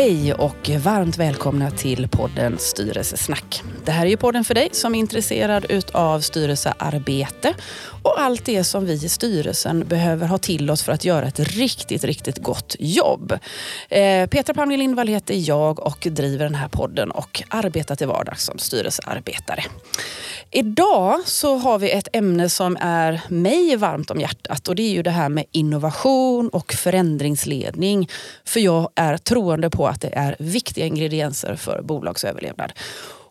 Hej och varmt välkomna till podden Styrelsesnack. Det här är ju podden för dig som är intresserad utav styrelsearbete och allt det som vi i styrelsen behöver ha till oss för att göra ett riktigt, riktigt gott jobb. Eh, Petra Palmgren Lindvall heter jag och driver den här podden och arbetar till vardags som styrelsearbetare. Idag så har vi ett ämne som är mig varmt om hjärtat och det är ju det här med innovation och förändringsledning. För jag är troende på att det är viktiga ingredienser för bolagsöverlevnad.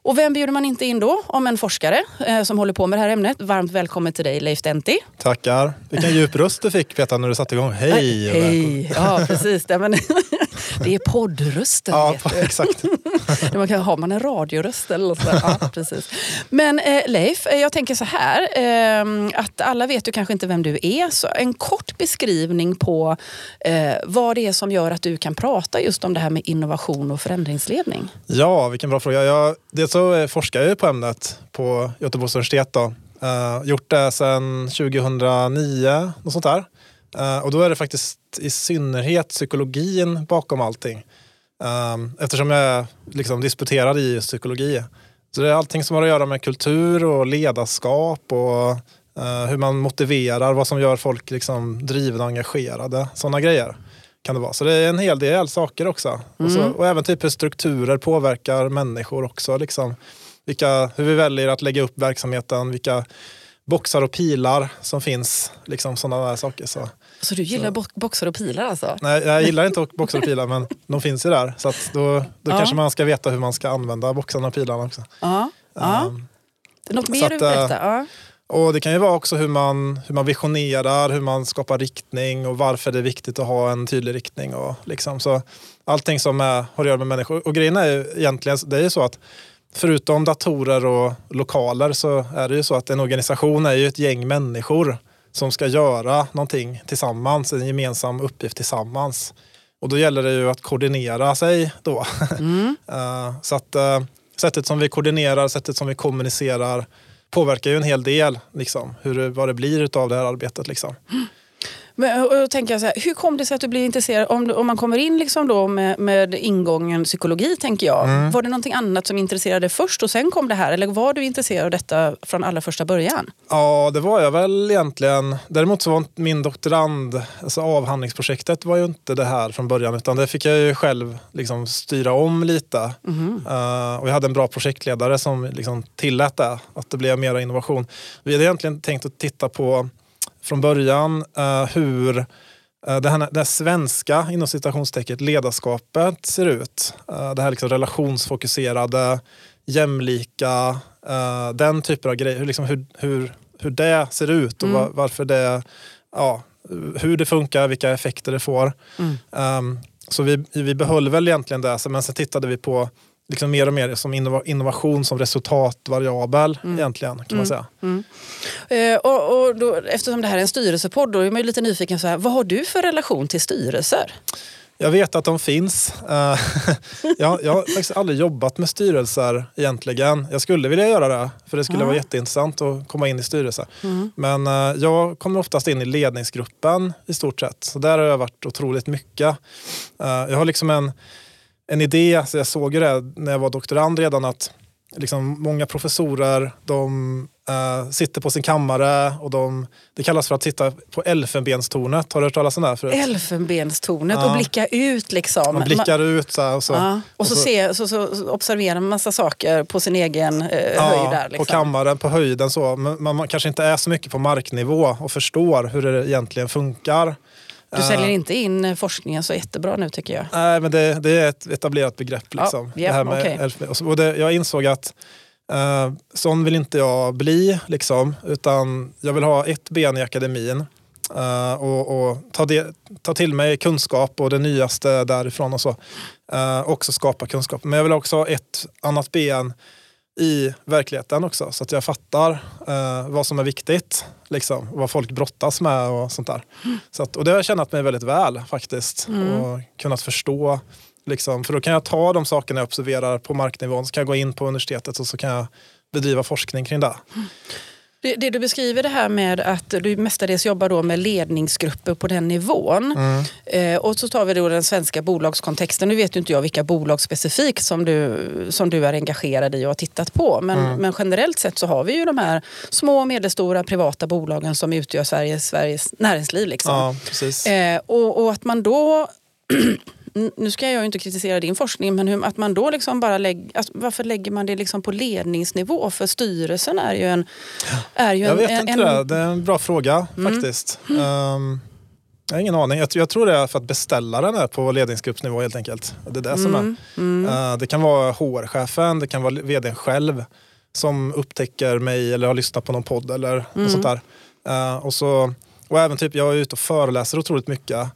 Och vem bjuder man inte in då om en forskare eh, som håller på med det här ämnet? Varmt välkommen till dig Leif Denti. Tackar. Vilken djup röst du fick Petra när du satte igång. Hej! Hej! Ja, precis. Det, men, det är poddrösten. Ja, exakt. man kan, har man en radioröst eller så? Ja, precis. Men eh, Leif, eh, jag tänker så här. Eh, att alla vet ju kanske inte vem du är. Så en kort beskrivning på eh, vad det är som gör att du kan prata just om det här med innovation och förändringsledning. Ja, vilken bra fråga. Jag, dels så eh, forskar jag på ämnet på Göteborgs universitet. Då. Uh, gjort det sedan 2009, något sånt där. Uh, och då är det faktiskt i synnerhet psykologin bakom allting. Um, eftersom jag är liksom disputerad i psykologi. Så det är allting som har att göra med kultur och ledarskap och uh, hur man motiverar, vad som gör folk liksom drivna och engagerade. Sådana grejer kan det vara. Så det är en hel del saker också. Mm. Och, så, och, även typ hur strukturer påverkar människor också. Liksom. Vilka, hur vi väljer att lägga upp verksamheten, vilka boxar och pilar som finns. Liksom sådana där saker. Så. Så du gillar så. boxar och pilar alltså? Nej, jag gillar inte boxar och pilar men de finns ju där. Så då, då ja. kanske man ska veta hur man ska använda boxarna och pilarna också. Ja. ja. Um, Något mer att, du berätta? Eh, ja. Och det kan ju vara också hur man, hur man visionerar, hur man skapar riktning och varför det är viktigt att ha en tydlig riktning. Och liksom. så allting som är, har att göra med människor. Och grejen är ju egentligen det är ju så att förutom datorer och lokaler så är det ju så att en organisation är ju ett gäng människor som ska göra någonting tillsammans, en gemensam uppgift tillsammans. Och då gäller det ju att koordinera sig då. Mm. Eh, så att uh, sättet som vi koordinerar, sättet som vi kommunicerar påverkar ju en hel del liksom, hur, vad det blir av det här arbetet. Liksom. Mm. Men, och då tänker jag så här, hur kom det sig att du blev intresserad? Om, om man kommer in liksom då med, med ingången psykologi, tänker jag. Mm. Var det någonting annat som intresserade först och sen kom det här? Eller var du intresserad av detta från allra första början? Ja, det var jag väl egentligen. Däremot så var min doktorand, alltså avhandlingsprojektet var ju inte det här från början. Utan det fick jag ju själv liksom styra om lite. Mm. Uh, och jag hade en bra projektledare som liksom tillät det, att det blev mer innovation. Vi hade egentligen tänkt att titta på från början uh, hur uh, det, här, det här svenska inom citationstecket ledarskapet ser ut. Uh, det här liksom relationsfokuserade, jämlika, den typen av grejer. Liksom hur, hur, hur det ser ut och mm. var, varför det, ja, hur det funkar, vilka effekter det får. Mm. Um, så vi, vi behöll väl egentligen det, men sen tittade vi på liksom mer och mer som innovation som resultatvariabel mm. egentligen kan man mm. säga. Mm. Eh, och, och då, eftersom det här är en styrelsepodd då är man ju lite nyfiken, så här, vad har du för relation till styrelser? Jag vet att de finns. Eh, jag, jag har faktiskt aldrig jobbat med styrelser egentligen. Jag skulle vilja göra det, för det skulle mm. vara jätteintressant att komma in i styrelser. Mm. Men eh, jag kommer oftast in i ledningsgruppen i stort sett. Så där har jag varit otroligt mycket. Eh, jag har liksom en en idé, alltså jag såg ju det när jag var doktorand redan att liksom många professorer de uh, sitter på sin kammare och de, det kallas för att sitta på elfenbenstornet. Har du hört talas om det? Förut? Elfenbenstornet ja. och blicka ut liksom. Man blickar ut så här, och så. Ja. Och, så, och så, se, så, så observerar man massa saker på sin egen uh, ja, höjd. Där, liksom. På kammaren, på höjden så. Men man, man kanske inte är så mycket på marknivå och förstår hur det egentligen funkar. Du säljer uh, inte in forskningen så jättebra nu tycker jag. Nej, men det, det är ett etablerat begrepp. Liksom, ja, yeah, det här med okay. och det, jag insåg att uh, sån vill inte jag bli, liksom, utan jag vill ha ett ben i akademin. Uh, och, och ta, det, ta till mig kunskap och det nyaste därifrån och så. Uh, också skapa kunskap. Men jag vill också ha ett annat ben i verkligheten också. Så att jag fattar uh, vad som är viktigt liksom, vad folk brottas med och sånt där. Mm. Så att, och det har jag känt mig väldigt väl faktiskt. Mm. Och kunnat förstå. Liksom, för då kan jag ta de sakerna jag observerar på marknivån, så kan jag gå in på universitetet och så kan jag bedriva forskning kring det. Det, det, du beskriver det här med att du mestadels jobbar då med ledningsgrupper på den nivån. Mm. Eh, och så tar vi då den svenska bolagskontexten. Nu vet ju inte jag vilka bolag specifikt som du, som du är engagerad i och har tittat på. Men, mm. men generellt sett så har vi ju de här små och medelstora privata bolagen som utgör Sveriges, Sveriges näringsliv. Liksom. Ja, precis. Eh, och, och att man då nu ska jag ju inte kritisera din forskning, men hur, att man då liksom bara lägger, alltså, varför lägger man det liksom på ledningsnivå? För styrelsen är ju en... Är ju jag en, vet en, inte en... det, det är en bra fråga mm. faktiskt. Mm. Um, jag har ingen aning. Jag, jag, tror det är för att beställaren är på ledningsgruppsnivå helt enkelt. Det är det som mm. är. Mm. Uh, det kan vara HR-chefen, det kan vara vdn själv som upptäcker mig eller har lyssnat på någon podd eller mm. sånt där. Uh, och, så, och även typ, jag är ute och föreläser otroligt mycket.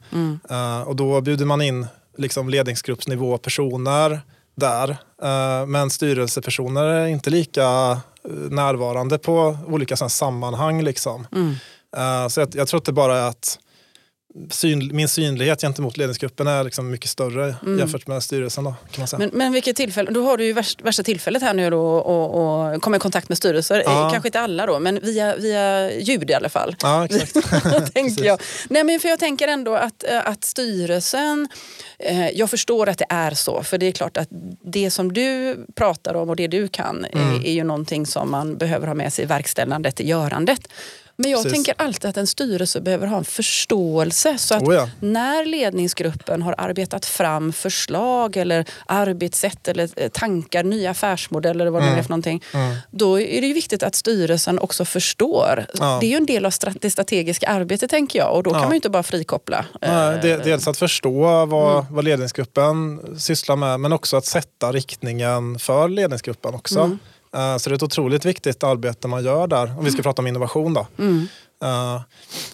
Uh, och då bjuder man in liksom ledningsgruppsnivå personer där. Eh, men styrelsepersoner är inte lika eh, närvarande på olika sammanhang. Liksom. Mm. Eh, så jag, jag, tror att det bara är att syn, min synlighet gentemot ledningsgruppen är liksom mycket större mm. jämfört med styrelsen. Då, kan man säga. Men, men vilket tillfälle, då har du ju värsta, värsta tillfället här nu då och, och komma i kontakt med styrelser. Ja. Kanske inte alla då, men via, via ljud i alla fall. Ja, exakt. tänker jag. Nej, men för jag tänker ändå att, att styrelsen, eh, jag förstår att det är så, för det är klart att det som du pratar om och det du kan mm. är, är ju någonting som man behöver ha med sig i verkställandet, i görandet. Men jag Precis. tänker alltid att en styrelse behöver ha en förståelse. Så att oh ja. när ledningsgruppen har arbetat fram förslag eller arbetssätt eller eh, tankar, nya affärsmodeller eller vad mm. det är för någonting. Mm. Då är det viktigt att styrelsen också förstår. Ja. Det är ju en del av det strategiska arbetet tänker jag och då ja. kan man ju inte bara frikoppla. Nej, det, dels att förstå vad, mm. vad ledningsgruppen sysslar med men också att sätta riktningen för ledningsgruppen också. Eh, så det är ett otroligt viktigt arbete man gör där, om vi ska mm. prata om innovation. Då. Mm. Uh,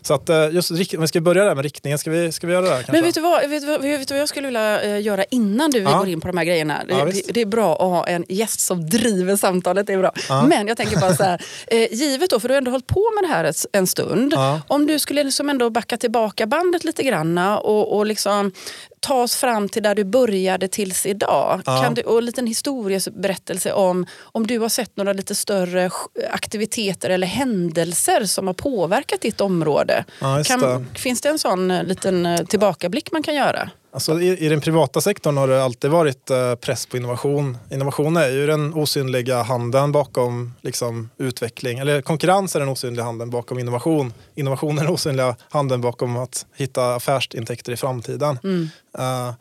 så att uh, just om vi ska börja där med riktningen, ska vi, ska vi göra det? Kanske? Men vet du, vad, vet, vad, vet du vad jag skulle vilja uh, göra innan du ja. går in på de här grejerna? Ja, det, det, är bra att ha en gäst som driver samtalet, det är bra. Ja. Men jag tänker bara så här, givet då, för du har ändå hållit på med det här en stund. Om du skulle liksom ändå backa tillbaka bandet lite grann och, och liksom ta oss fram till där du började tills idag. Ja. Kan du, och en liten historieberättelse om om du har sett några lite större aktiviteter eller händelser som har påverkat ditt område. Ja, kan, det. Finns det en sån eh, liten eh, tillbakablick man kan göra? Alltså i, I den privata sektorn har det alltid varit eh, press på innovation. Innovation är ju den osynliga handen bakom liksom, utveckling. Eller konkurrens är den osynliga handen bakom innovation. Innovation är den osynliga handen bakom att hitta affärsintäkter i framtiden. Mm. Uh,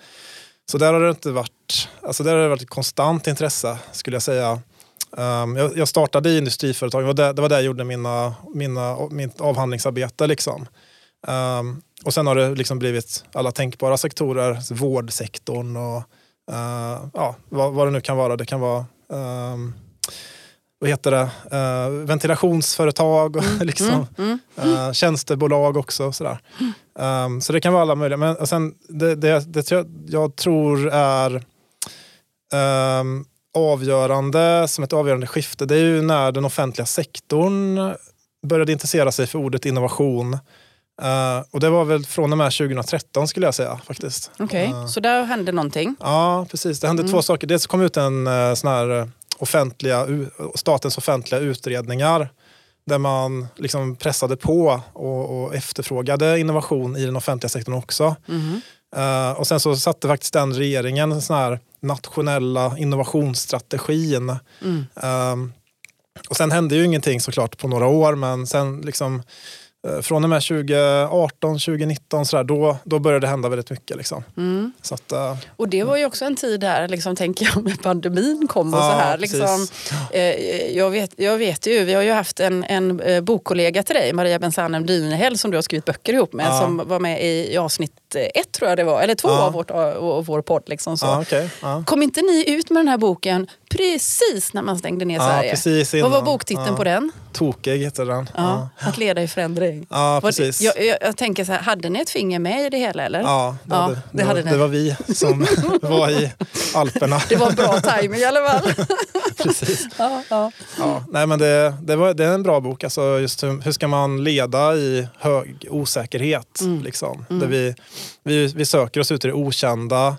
så där har det inte varit, alltså där har det varit ett konstant intresse skulle jag säga. Um, jag, jag, startade i industriföretag, det var där, det var där jag gjorde mina, mina, mitt avhandlingsarbete. Liksom. Um, och sen har det liksom blivit alla tänkbara sektorer, vårdsektorn och uh, ja, vad, vad, det nu kan vara. Det kan vara um, vad heter det, uh, ventilationsföretag och mm. liksom, mm. Mm. Uh, tjänstebolag också. Sådär. Um, så det kan vara alla möjliga. Men sen, det, det, det jag, jag tror är um, avgörande, som ett avgörande skifte, det är ju när den offentliga sektorn började intressera sig för ordet innovation Uh, och det var väl från och med 2013 skulle jag säga faktiskt. Okej, okay. uh, så där hände någonting? Ja, precis. Det hände mm. två saker. Dels kom ut en uh, sån här offentliga, statens offentliga utredningar där man liksom pressade på och, och efterfrågade innovation i den offentliga sektorn också. Mm. Uh, och sen så satte faktiskt den regeringen en sån här nationella innovationsstrategin. Mm. Uh, och sen hände ju ingenting såklart på några år men sen liksom Eh, från och med 2018, 2019 så där, då, då började det hända väldigt mycket. Liksom. Mm. Så att, uh, och det var ju också en tid där, liksom, tänker jag, med pandemin kom och så här. Liksom, eh, jag, vet, jag vet ju, vi har ju haft en, en eh, bokkollega till dig, Maria Bensanem Dynehäll, som du har skrivit böcker ihop med, som var med i, i avsnitt ett tror jag det var, eller två ja. av, vårt, av vår podd. Liksom, så. Ja, okay. Kom inte ni ut med den här boken precis när man stängde ner Sverige? Vad var boktiteln på den? Tokig heter den. Ja, Att leda i förändring. Ja, precis. Jag, jag, jag, tänker så här, hade ni ett finger med i det hela eller? Ja, det, ja, hade, det, det, hade var, det var vi som var i Alperna. Det var bra tajming i alla fall. precis. Ja, ja. Ja, nej, men det, det, var, det är en bra bok. Alltså just hur, hur ska man leda i hög osäkerhet? Mm. Liksom, mm. Där vi, vi, vi söker oss ut i det okända.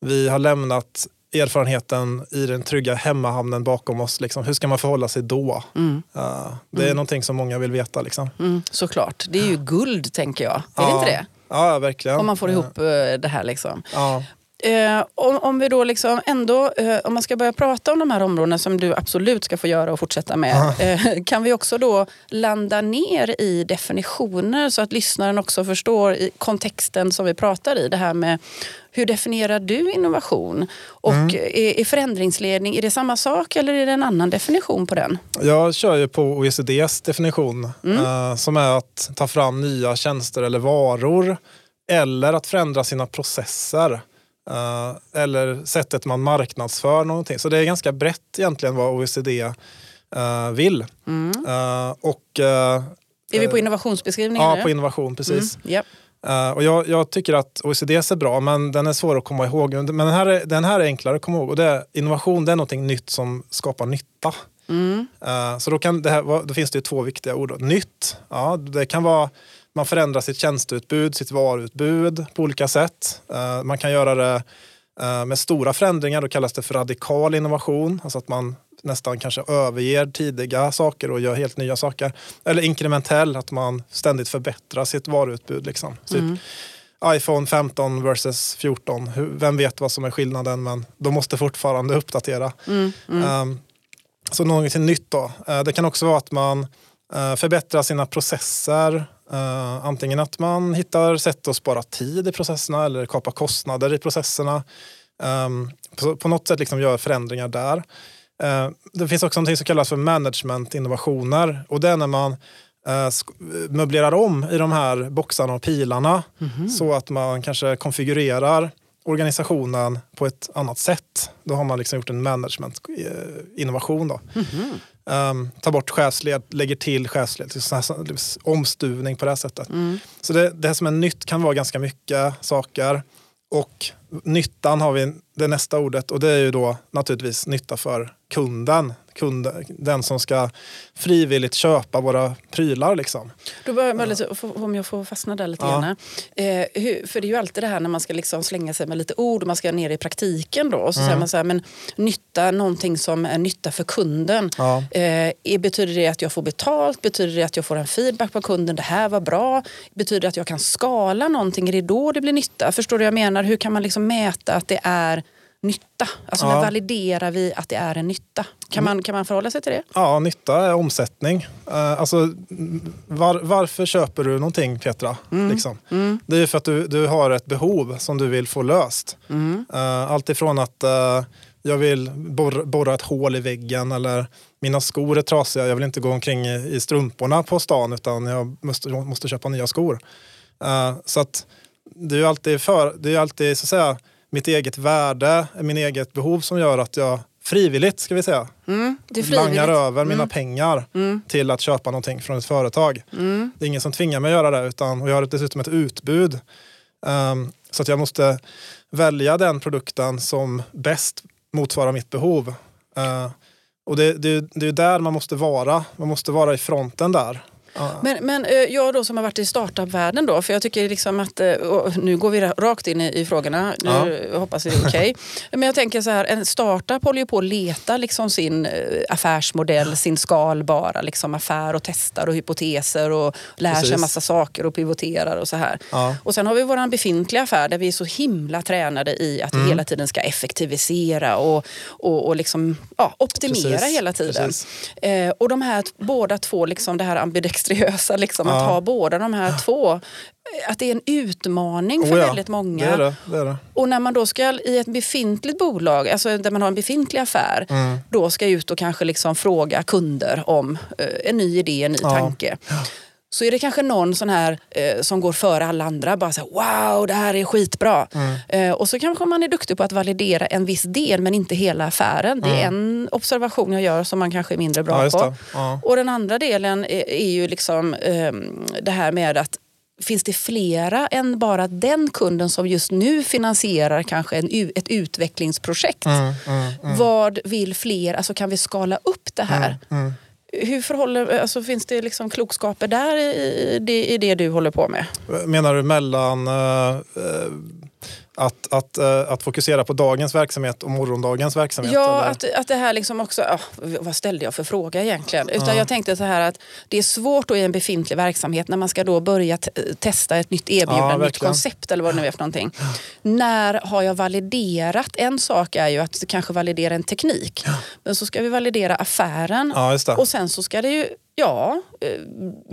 Vi har lämnat erfarenheten i den trygga hemmahamnen bakom oss. Liksom. Hur ska man förhålla sig då? Mm. Uh, det är mm. någonting som många vill veta. Liksom. Mm, såklart. Det är ju guld, tänker jag. Är ja. det inte det? Ja, verkligen. Om man får ihop uh, det här. Liksom. Ja. Eh, om, om, vi då liksom ändå, eh, om man ska börja prata om de här områdena som du absolut ska få göra och fortsätta med. Eh, kan vi också då landa ner i definitioner så att lyssnaren också förstår i kontexten som vi pratar i. Det här med hur definierar du innovation? Och mm. är, är förändringsledning, är det samma sak eller är det en annan definition på den? Jag kör ju på OECDs definition mm. eh, som är att ta fram nya tjänster eller varor eller att förändra sina processer. Uh, eller sättet man marknadsför någonting. Så det är ganska brett egentligen vad OECD uh, eh, vill. Mm. Uh, och, är vi på innovationsbeskrivningen? Ja, på innovation, precis. Mm. Yep. och jag, jag, tycker att OECD är bra, men den är svår att komma ihåg. Men den här är, den här är enklare att komma ihåg. Och det är, innovation det är någonting nytt som skapar nytta. Mm. så då, kan det här, då finns det två viktiga ord. Nytt, ja, det kan vara man förändrar sitt tjänsteutbud, sitt varuutbud på olika sätt. Eh, man kan göra det eh, med stora förändringar, då kallas det för radikal innovation. Alltså att man nästan kanske överger tidiga saker och gör helt nya saker. Eller inkrementell, att man ständigt förbättrar sitt varuutbud. Liksom. Typ mm. iPhone 15 versus 14. Vem vet vad som är skillnaden men de måste fortfarande uppdatera. Mm, mm. Um, så någonting nytt då. Uh, det kan också vara att man förbättrar sina processer. Uh, antingen att man hittar sätt att spara tid i processerna eller kapa kostnader i processerna. Um, på, på, något sätt liksom gör förändringar där. Uh, det finns också något som kallas för management-innovationer och det är när man uh, möblerar om i de här boxarna och pilarna mm -hmm. så att man kanske konfigurerar organisationen på ett annat sätt. Då har man liksom gjort en management-innovation. Mm -hmm. Um, tar bort chefsled, lägger till chefsled. Omstuvning på det här sättet. Mm. Så det, det som är nytt kan vara ganska mycket saker. Och nyttan har vi det nästa ordet och det är ju då naturligtvis nytta för kunden kund, den som ska frivilligt köpa våra prylar. Liksom. Då börjar jag lite, om jag får fastna där lite ja. grann. Eh, hur, för det är ju alltid det här när man ska liksom slänga sig med lite ord och man ska ner i praktiken. Då, och så mm. säger man så här, men nytta, någonting som är nytta för kunden. Ja. Eh, betyder det att jag får betalt? Betyder det att jag får en feedback på kunden? Det här var bra. Betyder det att jag kan skala någonting? Är det då det blir nytta? Förstår du vad jag menar? Hur kan man liksom mäta att det är nytta? Alltså ja. när validerar vi att det är en nytta? Kan man, kan man förhålla sig till det? Ja, nytta är omsättning. Uh, alltså, var, varför köper du någonting Petra? Mm. Liksom? Mm. Det är för att du, du har ett behov som du vill få löst. Mm. Uh, allt ifrån att uh, jag vill borra, borra, ett hål i väggen eller mina skor är trasiga, jag vill inte gå omkring i, i strumporna på stan utan jag måste, måste köpa nya skor. Så att det är alltid, för, det är alltid så att säga, mitt eget värde, min eget behov som gör att jag frivilligt ska vi säga, mm, langar över mina mm. pengar mm. till att köpa någonting från ett företag. Mm. Det är ingen som tvingar mig att göra det utan, och jag har dessutom ett utbud. Um, så att jag måste välja den produkten som bäst motsvarar mitt behov. Uh, och det, det, det är där man måste vara. Man måste vara i fronten där. Men, men eh, jag då som har varit i startup-världen då, för jag tycker liksom att, eh, nu går vi rakt in i, i frågorna, nu ja. hoppas vi det är okej. Okay. Men jag tänker så här, en startup håller ju på att leta liksom sin eh, affärsmodell, sin skalbara liksom affär och testar och hypoteser och lär Precis. sig massa saker och pivoterar och så här. Ja. Och sen har vi vår befintliga affär där vi är så himla tränade i att vi mm. hela tiden ska effektivisera och, och, och liksom, ja, optimera Precis. hela tiden. Eh, och de här båda två, liksom det här ambidex extriösa, liksom, ja. att ha båda de här två. Att det är en utmaning för oh ja, väldigt många. Det är det, det är det. Och när man då ska i ett befintligt bolag, alltså där man har en befintlig affär, mm. då ska ut och kanske liksom fråga kunder om uh, en ny idé, en ny ja. tanke så är det kanske någon sån här eh, som går före alla andra. Bara så här, wow, det här är skitbra. Mm. Eh, och så kanske man är duktig på att validera en viss del men inte hela affären. Det är mm. en observation jag gör som man kanske är mindre bra ja, på. Ja. Och den andra delen är, är ju liksom eh, det här med att Finns det flera än bara den kunden som just nu finansierar kanske en, ett utvecklingsprojekt? Mm, mm, mm. Vad vill fler? Alltså kan vi skala upp det här? Hur förhåller, alltså finns det liksom klokskaper där i det, i det du håller på med? Menar du mellan eh, eh att, att, eh, att fokusera på dagens verksamhet och morgondagens verksamhet? Ja, eller? att, att det här liksom också... ja, vad ställde jag för fråga egentligen? Utan Jag tänkte så här att det är svårt då i en befintlig verksamhet när man ska då börja te- testa ett nytt erbjudande, Ja, ett nytt koncept eller vad det nu är för någonting. När har jag validerat? En sak är ju att kanske validera en teknik. Men så ska vi validera affären. Ja. Och sen så ska det ju, ja, eh,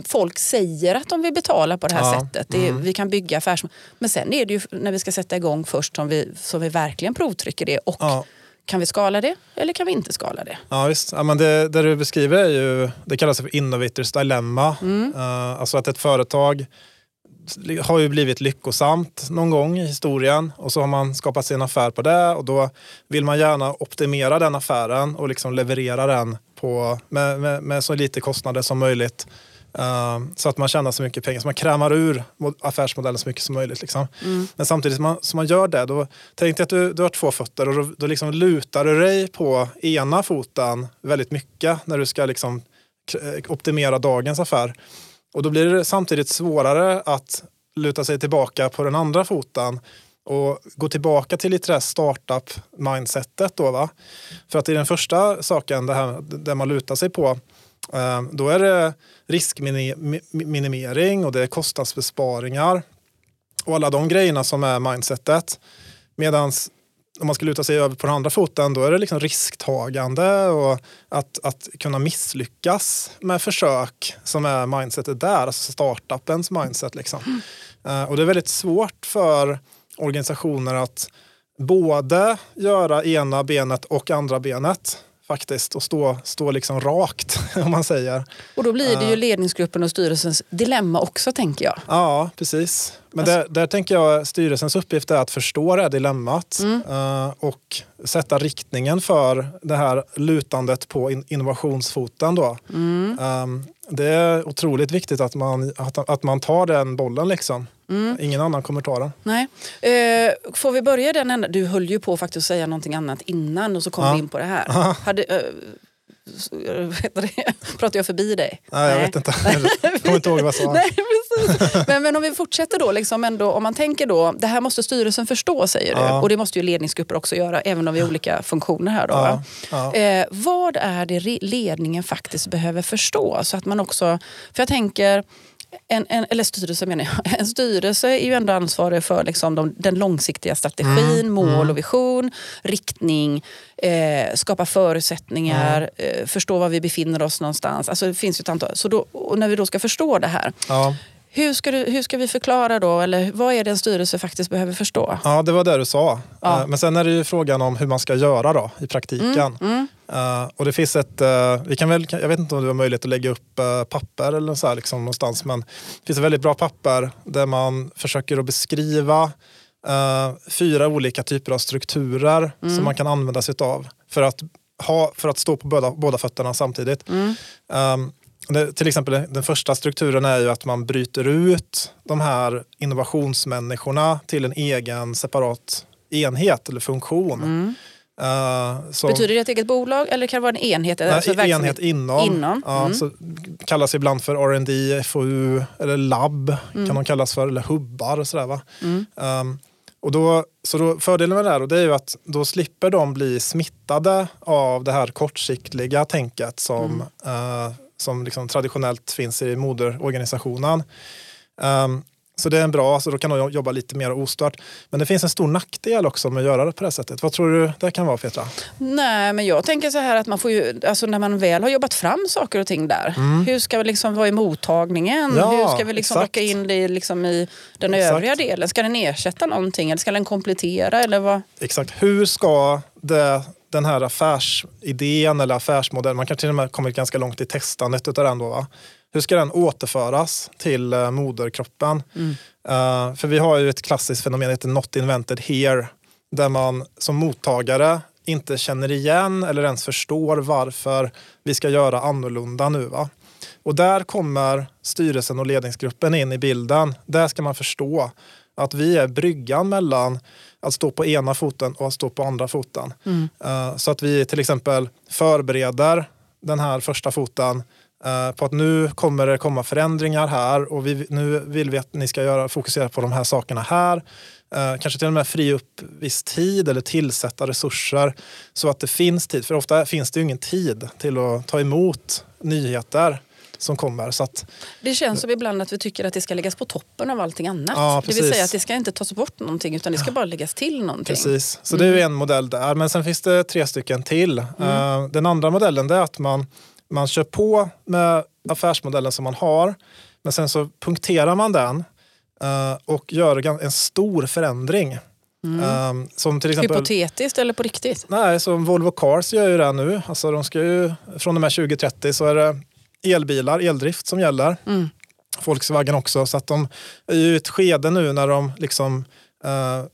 folk säger att de vill betala på det här Ja, sättet. Det är, Vi kan bygga affärs... Men sen är det ju när vi ska sätta igång först som vi, som vi verkligen provtrycker det. Och Ja. kan vi skala det eller kan vi inte skala det? Ja, visst. Ja, men det, det du beskriver är ju, det kallas för innovators dilemma. Eh, alltså att ett företag har ju blivit lyckosamt någon gång i historien och så har man skapat sig en affär på det och då vill man gärna optimera den affären och liksom leverera den på, med, med, med så lite kostnader som möjligt. eh, så att man tjänar så mycket pengar, så man krämar ur mo- affärsmodellen så mycket som möjligt. Liksom. Men samtidigt som man, som man gör det, då tänk dig att du, du har två fötter och då, då liksom lutar du dig på ena foten väldigt mycket när du ska liksom eh, optimera dagens affär. Och då blir det samtidigt svårare att luta sig tillbaka på den andra foten och gå tillbaka till lite det här startup-mindsetet. Då, va? För att i den första saken, det här, där man lutar sig på, eh, då är det riskminimering och det är kostnadsbesparingar och alla de grejerna som är mindsetet. Medan om man ska luta sig över på den andra foten då är det liksom risktagande och att, att kunna misslyckas med försök som är mindsetet där, alltså startupens mindset. Liksom. Eh, och det är väldigt svårt för organisationer att både göra ena benet och andra benet faktiskt och stå, stå liksom rakt om man säger. Och då blir det ju ledningsgruppen och styrelsens dilemma också tänker jag. Ja, precis. Men Alltså- där, där tänker jag styrelsens uppgift är att förstå det här dilemmat Mm. eh, och sätta riktningen för det här lutandet på in, innovationsfoten. Då. Mm. Um, det är otroligt viktigt att man, att, att man tar den bollen. Liksom. Mm. Ingen annan kommer ta den. Nej. Eh, får vi börja den ända? Du höll ju på faktiskt att säga någonting annat innan och så kom Ja. vi in på det här. Hade, eh, eh? Pratar jag förbi dig? Nej, jag vet inte. Jag kommer inte ihåg vad jag sa. Nej. Men, men om vi fortsätter då, liksom ändå, om man tänker då, det här måste styrelsen förstå säger du. Ja. Och det måste ju ledningsgrupper också göra, även om vi har olika funktioner här. Då? Ja, ja. Eh, vad är det ledningen faktiskt behöver förstå? Så att man också, för jag tänker, en, en, eller styrelse menar jag. En styrelse är ju ändå ansvarig för liksom de, den långsiktiga strategin, mål och vision, riktning, eh, skapa förutsättningar, eh, förstå var vi befinner oss någonstans. Alltså det finns ju ett antal. Så då, när vi då ska förstå det här, Ja. hur ska, du, hur ska vi förklara då, eller vad är det en styrelse faktiskt behöver förstå? Ja, det var det du sa. Ja. Eh, Men sen är det ju frågan om hur man ska göra då, i praktiken. Mm, Eh, och det finns ett, eh, vi kan väl, jag vet inte om du har möjlighet att lägga upp eh, papper eller så här, liksom, någonstans, men det finns ett väldigt bra papper där man försöker att beskriva fyra olika typer av strukturer Mm. som man kan använda sig av för att, ha, för att stå på båda, båda fötterna samtidigt. Mm. Um, det, till exempel den första strukturen är ju att man bryter ut de här innovationsmänniskorna till en egen separat enhet eller funktion. Uh, som- Mm. Betyder det ett eget bolag eller kan det vara en enhet? Nej, alltså enhet inom. Inom, Ja, mm. så kallas ibland för R&D, FoU eller labb Mm. kan de kallas för, eller hubbar och sådär. Va? Um, och då, så då, fördelen med det här det är ju att då slipper de bli smittade av det här kortsiktiga tänket som, Mm. eh, som liksom traditionellt finns i moderorganisationen. Um, så det är en bra, så då kan de jobba lite mer ostört. Men det finns en stor nackdel också med att göra det på det här sättet. Vad tror du det kan vara Petra? Nej, men jag tänker så här att man får ju, alltså när man väl har jobbat fram saker och ting där. Hur ska vi liksom vara i mottagningen? Mm. Ja, hur ska vi liksom backa in det liksom i den Exakt. övriga delen? Ska den ersätta någonting eller ska den komplettera? Eller vad? Exakt. Hur ska det, den här affärsidén eller affärsmodellen, man kan till och med kommit ganska långt i testandet utav den då, va? Hur ska den återföras till eh, moderkroppen? Eh, för vi har ju ett klassiskt fenomen heter not invented here, där man som mottagare inte känner igen eller ens förstår varför vi ska göra annorlunda nu. Va? Och där kommer styrelsen och ledningsgruppen in i bilden. Där ska man förstå att vi är bryggan mellan att stå på ena foten och att stå på andra foten. Eh, Så att vi till exempel förbereder den här första foten på att nu kommer det komma förändringar här och vi, nu vill vi att ni ska göra, fokusera på de här sakerna här. Eh, kanske till och med fria upp viss tid eller tillsätta resurser så att det finns tid. För ofta finns det ju ingen tid till att ta emot nyheter som kommer. Så att, Det känns som ibland att vi tycker att det ska läggas på toppen av allting annat. Ja, det vill säga att det ska inte tas bort någonting utan det ska bara läggas till någonting. Precis, så det är ju en modell där. Men sen finns det tre stycken till. Eh, Den andra modellen är att man, man kör på med affärsmodellen som man har. Men sen så punkterar man den eh, och gör en stor förändring. Eh, Som till exempel... Hypotetiskt eller på riktigt? Nej, som Volvo Cars gör ju det nu. Alltså de ska ju, från och med 2030 så är det elbilar, eldrift som gäller. Mm. Volkswagen också. Så att de är ju i ett skede nu när de liksom eh, eh,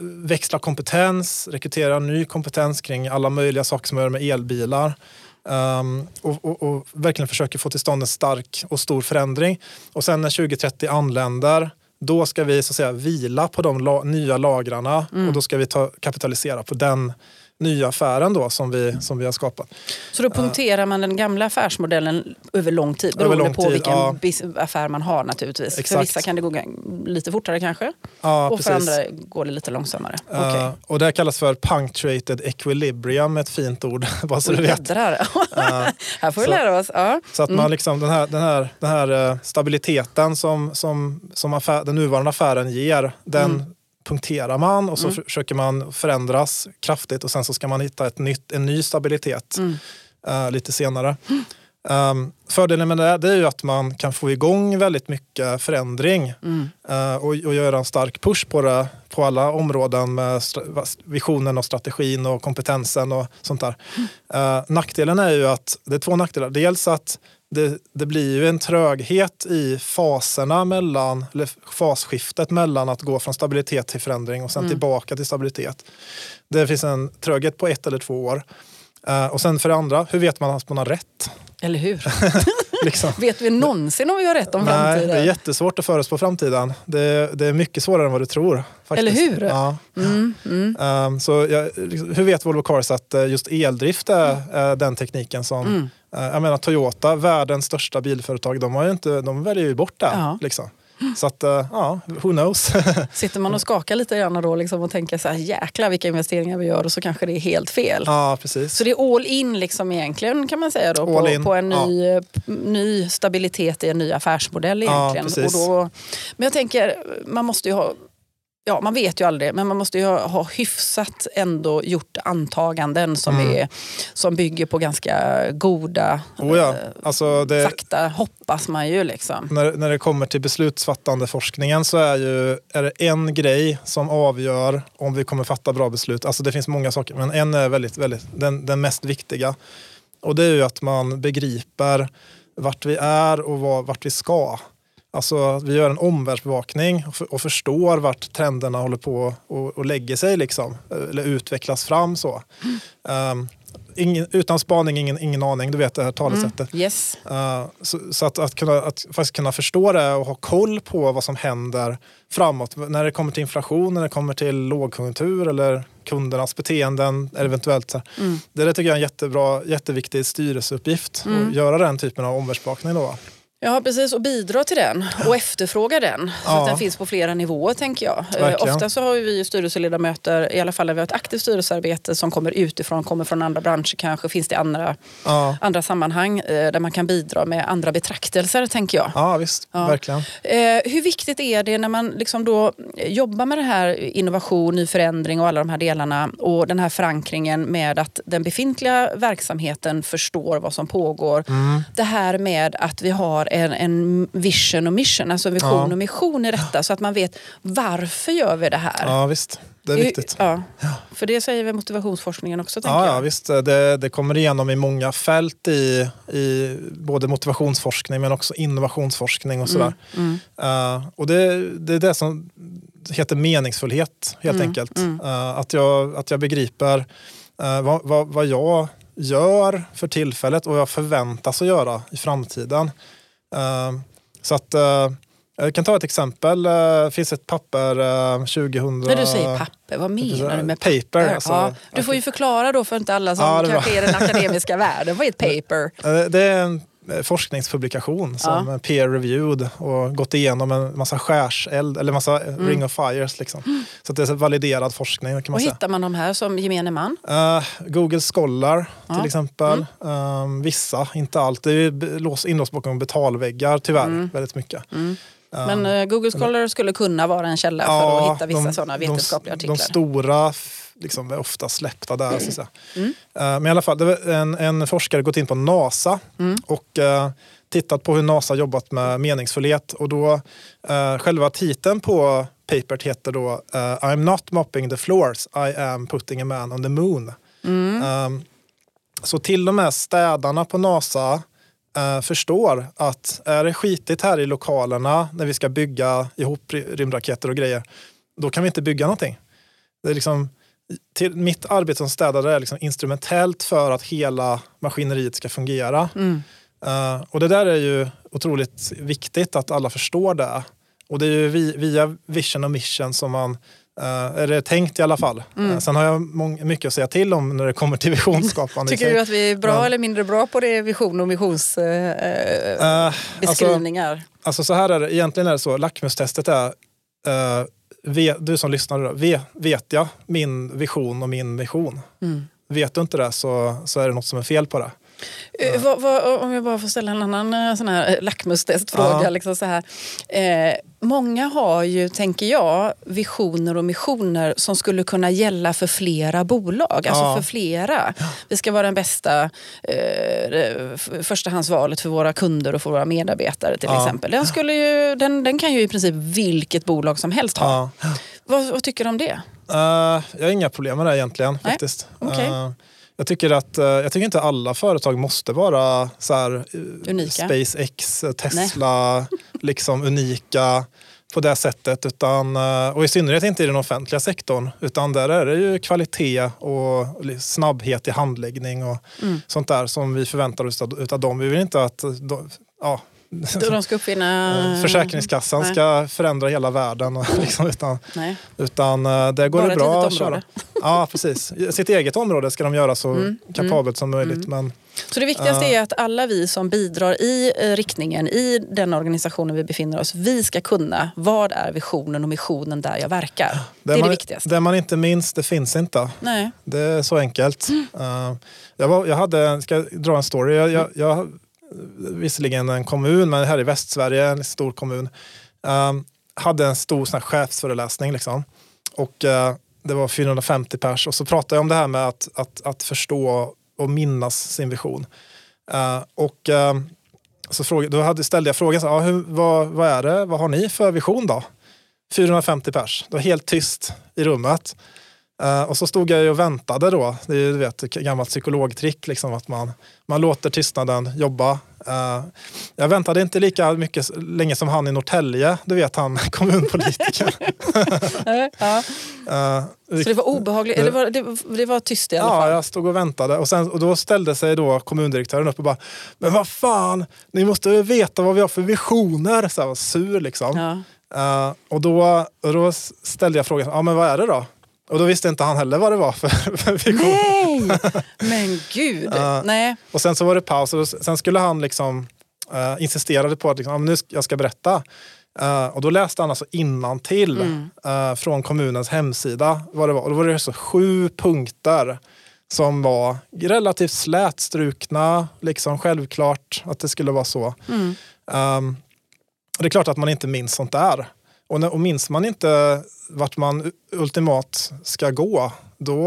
växlar kompetens, rekryterar ny kompetens kring alla möjliga saker som har med elbilar. Um, och, och, och verkligen försöker få till stånd en stark och stor förändring. Och sen när 2030 anländer då ska vi så att säga vila på de la- nya lagrarna och då ska vi ta, kapitalisera på den nya affären då som vi, som vi har skapat. Så då punkterar man den gamla affärsmodellen över lång tid beroende lång på tid, vilken ja. affär man har naturligtvis. För Exakt. vissa kan det gå lite fortare kanske Ja, och för precis. andra går det lite långsammare. Eh, Okej. och det kallas för punctuated equilibrium, ett fint ord. bara så du vet. jädrar. Här får vi så- lära oss. Ja. Så att man liksom, den här, den här, den här eh, stabiliteten som, som, som affär, den nuvarande affären ger, den punkterar man och så försöker man förändras kraftigt och sen så ska man hitta ett nytt, en ny stabilitet eh, lite senare. Um, fördelen med det, det är ju att man kan få igång väldigt mycket förändring eh, och, och göra en stark push på det på alla områden med visionen och strategin och kompetensen och sånt där. Eh, nackdelen är ju att det är två nackdelar. Dels att det, det blir ju en tröghet i faserna mellan, eller fasskiftet mellan att gå från stabilitet till förändring och sen tillbaka till stabilitet. Det finns en tröghet på ett eller två år. Eh, och sen för det andra, hur vet man att man har rätt? Eller hur? Liksom. Vet vi någonsin om vi har rätt om Nej, framtiden? det är jättesvårt att förutspå framtiden. Det, det är mycket svårare än vad du tror. Faktiskt. Eller hur? Ja. Mm, mm. Um, så jag, liksom, hur vet Volvo Cars att eh, just eldrift är är den tekniken som... Eh, jag menar Toyota, världens största bilföretag, de, har ju inte, de väljer ju bort det. Ja. Liksom. Så att, eh, ja, who knows? Sitter man och skakar lite grann då liksom och tänker så här, jäklar vilka investeringar vi gör och så kanske det är helt fel. ja, precis. Så det är all in liksom egentligen kan man säga då på, på en ny, p- ny stabilitet i en ny affärsmodell Ja, egentligen. precis. och då, men jag tänker, man måste ju ha Ja, man vet ju aldrig, men man måste ju ha, ha hyfsat ändå gjort antaganden som, Mm. är, som bygger på ganska goda Oh ja. eh, alltså det, fakta, hoppas man ju. Liksom. när, när det kommer till beslutsfattande forskningen så är, ju, är det en grej som avgör om vi kommer fatta bra beslut. Alltså det finns många saker, men en är väldigt, väldigt, den, den mest viktiga. Och det är ju att man begriper vart vi är och var, vart vi ska. Alltså att vi gör en omvärldsbevakning och, för, och förstår vart trenderna håller på och, och lägger sig liksom. Eller utvecklas fram så. Um, ingen, utan spaning, ingen, ingen aning. Du vet det här talesättet. Yes. Uh, så så att, att, kunna, att faktiskt kunna förstå det och ha koll på vad som händer framåt. När det kommer till inflation, när det kommer till lågkonjunktur eller kundernas beteenden eventuellt. så här. Det där tycker jag är en jättebra, jätteviktig styrelseuppgift. Att göra den typen av omvärldsbevakning. Då. Ja, precis. Och bidra till den och efterfråga den. Så Ja. att den finns på flera nivåer, tänker jag. Eh, Verkligen. ofta så har ju vi styrelseledamöter, i alla fall när vi har ett aktivt styrelsearbete som kommer utifrån, kommer från andra branscher kanske, finns det andra, Ja, andra sammanhang eh, där man kan bidra med andra betraktelser, tänker jag. ja visst. Ja. Verkligen. Eh, hur viktigt är det när man liksom då jobbar med det här innovation, ny förändring och alla de här delarna och den här förankringen med att den befintliga verksamheten förstår vad som pågår. Mm. Det här med att vi har en, en vision och mission, alltså vision Ja. och mission i detta så att man vet varför gör vi det här. Ja, visst. Det är viktigt. Ja, för det säger väl motivationsforskningen också. Ja, ja, visst. Det, det kommer igenom i många fält i, i både motivationsforskning men också innovationsforskning och sådär. Mm. Eh, och det, det är det som heter meningsfullhet helt Mm, enkelt. Eh, att, jag, att jag begriper eh, vad, vad, vad jag gör för tillfället och vad jag förväntas att göra i framtiden. Eh, så att eh, jag kan ta ett exempel. Eh, Det finns ett papper eh, 2000... När du säger papper, vad menar du med Paper, papper? alltså. ja, du får ju förklara då för inte alla som Ja, kanske är i den akademiska världen. Vad är ett paper? Eh, Det är en, eh, forskningspublikation som ja. peer-reviewed och gått igenom en massa skärseld eller massa mm. ring of fires. Liksom. Så det är validerad forskning. Kan man och säga. hittar man de här som gemene man? Uh, Google Scholar ja. till exempel. Mm. Um, vissa, inte allt. Det är inlåst bakom betalväggar tyvärr mm. väldigt mycket. Mm. Men uh, Google Scholar skulle kunna vara en källa för ja, att hitta vissa sådana vetenskapliga artiklar? De stora liksom, är ofta släppta där. Mm. Så mm. Uh, men i alla fall, en, en forskare gått in på NASA mm. och uh, tittat på hur NASA jobbat med meningsfullhet. Och då, uh, själva titeln på papert heter då I'm not mopping the floors, I am putting a man on the moon. Um, så till och med städarna på NASA Uh, förstår att är det skitigt här i lokalerna när vi ska bygga ihop rymdraketer och grejer, då kan vi inte bygga någonting. Det är liksom, till, mitt arbete som städare är liksom instrumentellt för att hela maskineriet ska fungera. Mm. Uh, och det där är ju otroligt viktigt att alla förstår det. Och det är ju via vision och mission som man Uh, är det tänkt i alla fall. Mm. Uh, sen har jag mycket att säga till om när det kommer till visionsskapande. Tycker du att vi är bra Men, eller mindre bra på det vision och missionsbeskrivningar? Uh, alltså, alltså, så här är det, egentligen är det så, lackmustestet är du som lyssnar, vet jag min vision och min mission? Mm. Vet du inte det så, så är det något som är fel på det. Uh, vad, vad, om jag bara får ställa en annan uh, sån här lackmustestfråga. Uh. Liksom så här. Eh, många har ju, tänker jag, visioner och missioner som skulle kunna gälla för flera bolag. Alltså för flera. Vi ska vara den bästa eh, förstahandsvalet för våra kunder och för våra medarbetare till exempel. Den, skulle ju, den, den kan ju i princip vilket bolag som helst ha. Vad, vad, tycker du om det? jag har inga problem med det egentligen. Nej? faktiskt. Okay. Jag tycker, att, eh, jag tycker inte alla företag måste vara så här, eh, unika. SpaceX, Tesla, liksom unika på det sättet. Utan, eh, och i synnerhet inte i den offentliga sektorn. Utan där är det ju kvalitet och snabbhet i handläggning och mm. sånt där som vi förväntar oss av dem. Vi vill inte att de, ja, de ska uppfinna... Försäkringskassan Nej. ska förändra hela världen. Liksom, utan, utan det går Bara det bra att köra. Ja, precis. Sitt eget område ska de göra så mm. kapabelt mm. som möjligt. Mm. Men, så det viktigaste uh, är att alla vi som bidrar i riktningen, i den organisationen vi befinner oss, vi ska kunna vad är visionen och missionen där jag verkar. Det, är man, det viktigaste. Det man inte minns, det finns inte. Nej. Det är så enkelt. Uh, jag, var, jag hade, ska jag dra en story? Jag, jag, jag, visserligen en kommun, men här i Västsverige, en stor kommun, ehm, hade en stor sån här chefsföreläsning. Liksom. Och eh, det var 450 pers och så pratade jag om det här med att, att, att förstå och minnas sin vision. Uh, och uh, så fråga, då hade, ställde jag frågan, så, ah, hur, vad, vad är det, vad har ni för vision då? 450 pers, det var helt tyst i rummet. Uh, och så stod jag och väntade då. Det är ju vet, ett gammalt psykologtrick, liksom, att man, man låter tystnaden jobba. Uh, jag väntade inte lika mycket länge som han i Norrtälje, du vet han kommunpolitiker. ja. uh, så det var obehagligt, det, var, det, det, var tyst i alla ja, fall? Ja, jag stod och väntade. Och, sen, och då ställde sig då kommundirektören upp och bara, men vad fan, ni måste veta vad vi har för visioner. Så jag var sur liksom. Ja. och, då, och då ställde jag frågan, ja men vad är det då? Och då visste inte han heller vad det var för, för fiktion. Nej! Men gud! Uh, Nej. Och sen så var det paus och sen skulle han liksom uh, insisterade på att liksom, nu jag ska berätta. Uh, och då läste han alltså innantill mm. uh, från kommunens hemsida vad det var. Och då var det så sju punkter som var relativt slätstrukna, liksom självklart att det skulle vara så. Mm. Um, det är klart att man inte minns sånt där. Och, när, och minns man inte vart man ultimat ska gå, då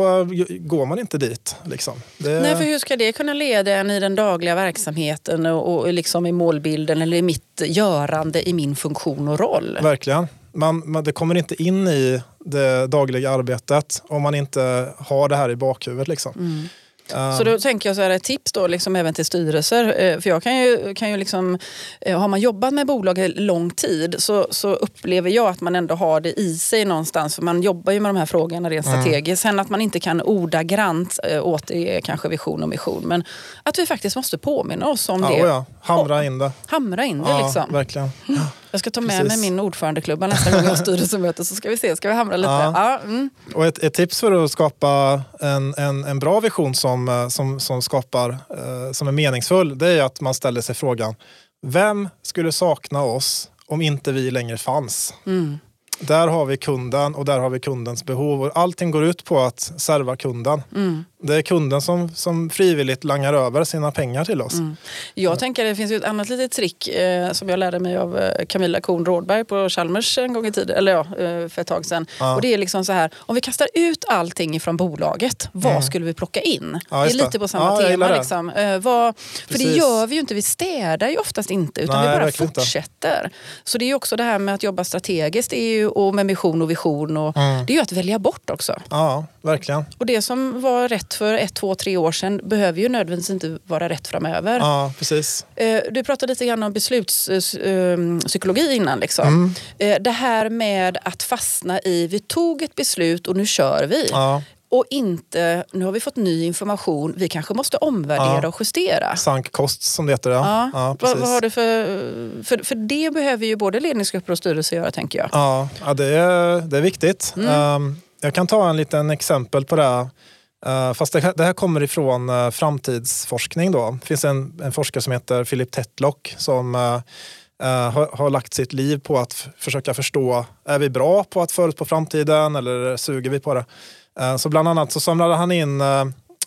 går man inte dit. Liksom. Det... Nej, för hur ska det kunna leda en i den dagliga verksamheten och, och liksom i målbilden eller i mitt görande i min funktion och roll? Verkligen. Man, man, det kommer inte in i det dagliga arbetet om man inte har det här i bakhuvudet. Liksom. Mm. Så då tänker jag så här, ett tips då liksom även till styrelser. Eh, för jag kan ju, kan ju liksom, eh, har man jobbat med bolag lång tid så, så upplever jag att man ändå har det i sig någonstans. För man jobbar ju med de här frågorna rent mm. strategiskt. Sen att man inte kan ordagrant eh, återge kanske vision och mission. Men att vi faktiskt måste påminna oss om ja, det. Ja. Hamra in det. Hamra in det ja, liksom. Verkligen. Ja. Jag ska ta med Precis. mig min ordförandeklubba nästa gång jag har styrelsemöte så ska vi se, ska vi hamra lite? Ja. mm. Och ett, ett, tips för att skapa en, en, en bra vision som, eh, som, som, skapar, eh, som är meningsfull, det är att man ställer sig frågan, vem skulle sakna oss om inte vi längre fanns? Mm. Där har vi kunden och där har vi kundens behov. Och allting går ut på att serva kunden. Mm. Det är kunden som, som frivilligt langar över sina pengar till oss. Mm. Jag tänker det finns ju ett annat litet trick eh, som jag lärde mig av eh, Camilla Korn Rådberg på Chalmers en gång i tiden, eller ja, eh, för ett tag sedan. Ja. Och det är liksom så här, om vi kastar ut allting från bolaget, vad mm. skulle vi plocka in? Ja, det är lite på samma ja, tema. Liksom. Eh, vad, för det gör vi ju inte, vi städar ju oftast inte utan Nej, vi bara fortsätter. Inte. Så det är ju också det här med att jobba strategiskt ju, och med mission och vision. Och, mm. Det är ju att välja bort också. Ja, verkligen. Och det som var rätt för ett, två, tre år sedan behöver ju nödvändigtvis inte vara rätt framöver. Ja, precis. Eh, du pratade lite grann om beslutspsykologi eh, innan. Liksom. Mm. Eh, det här med att fastna i, vi tog ett beslut och nu kör vi. Ja. Och inte, nu har vi fått ny information, vi kanske måste omvärdera ja. och justera. Sank kost som det heter. Ja. ja. ja vad, har du för, för... För det behöver ju både ledningsgrupper och styrelse göra tänker jag. Ja, ja det, är, det är viktigt. Mm. Um, jag kan ta en liten exempel på det. Uh, fast det, det, här kommer ifrån uh, framtidsforskning. Då. Det finns en, en forskare som heter Philip Tetlock som uh, har, har, lagt sitt liv på att försöka förstå, är vi bra på att förutspå framtiden eller suger vi på det? så bland annat så samlade han in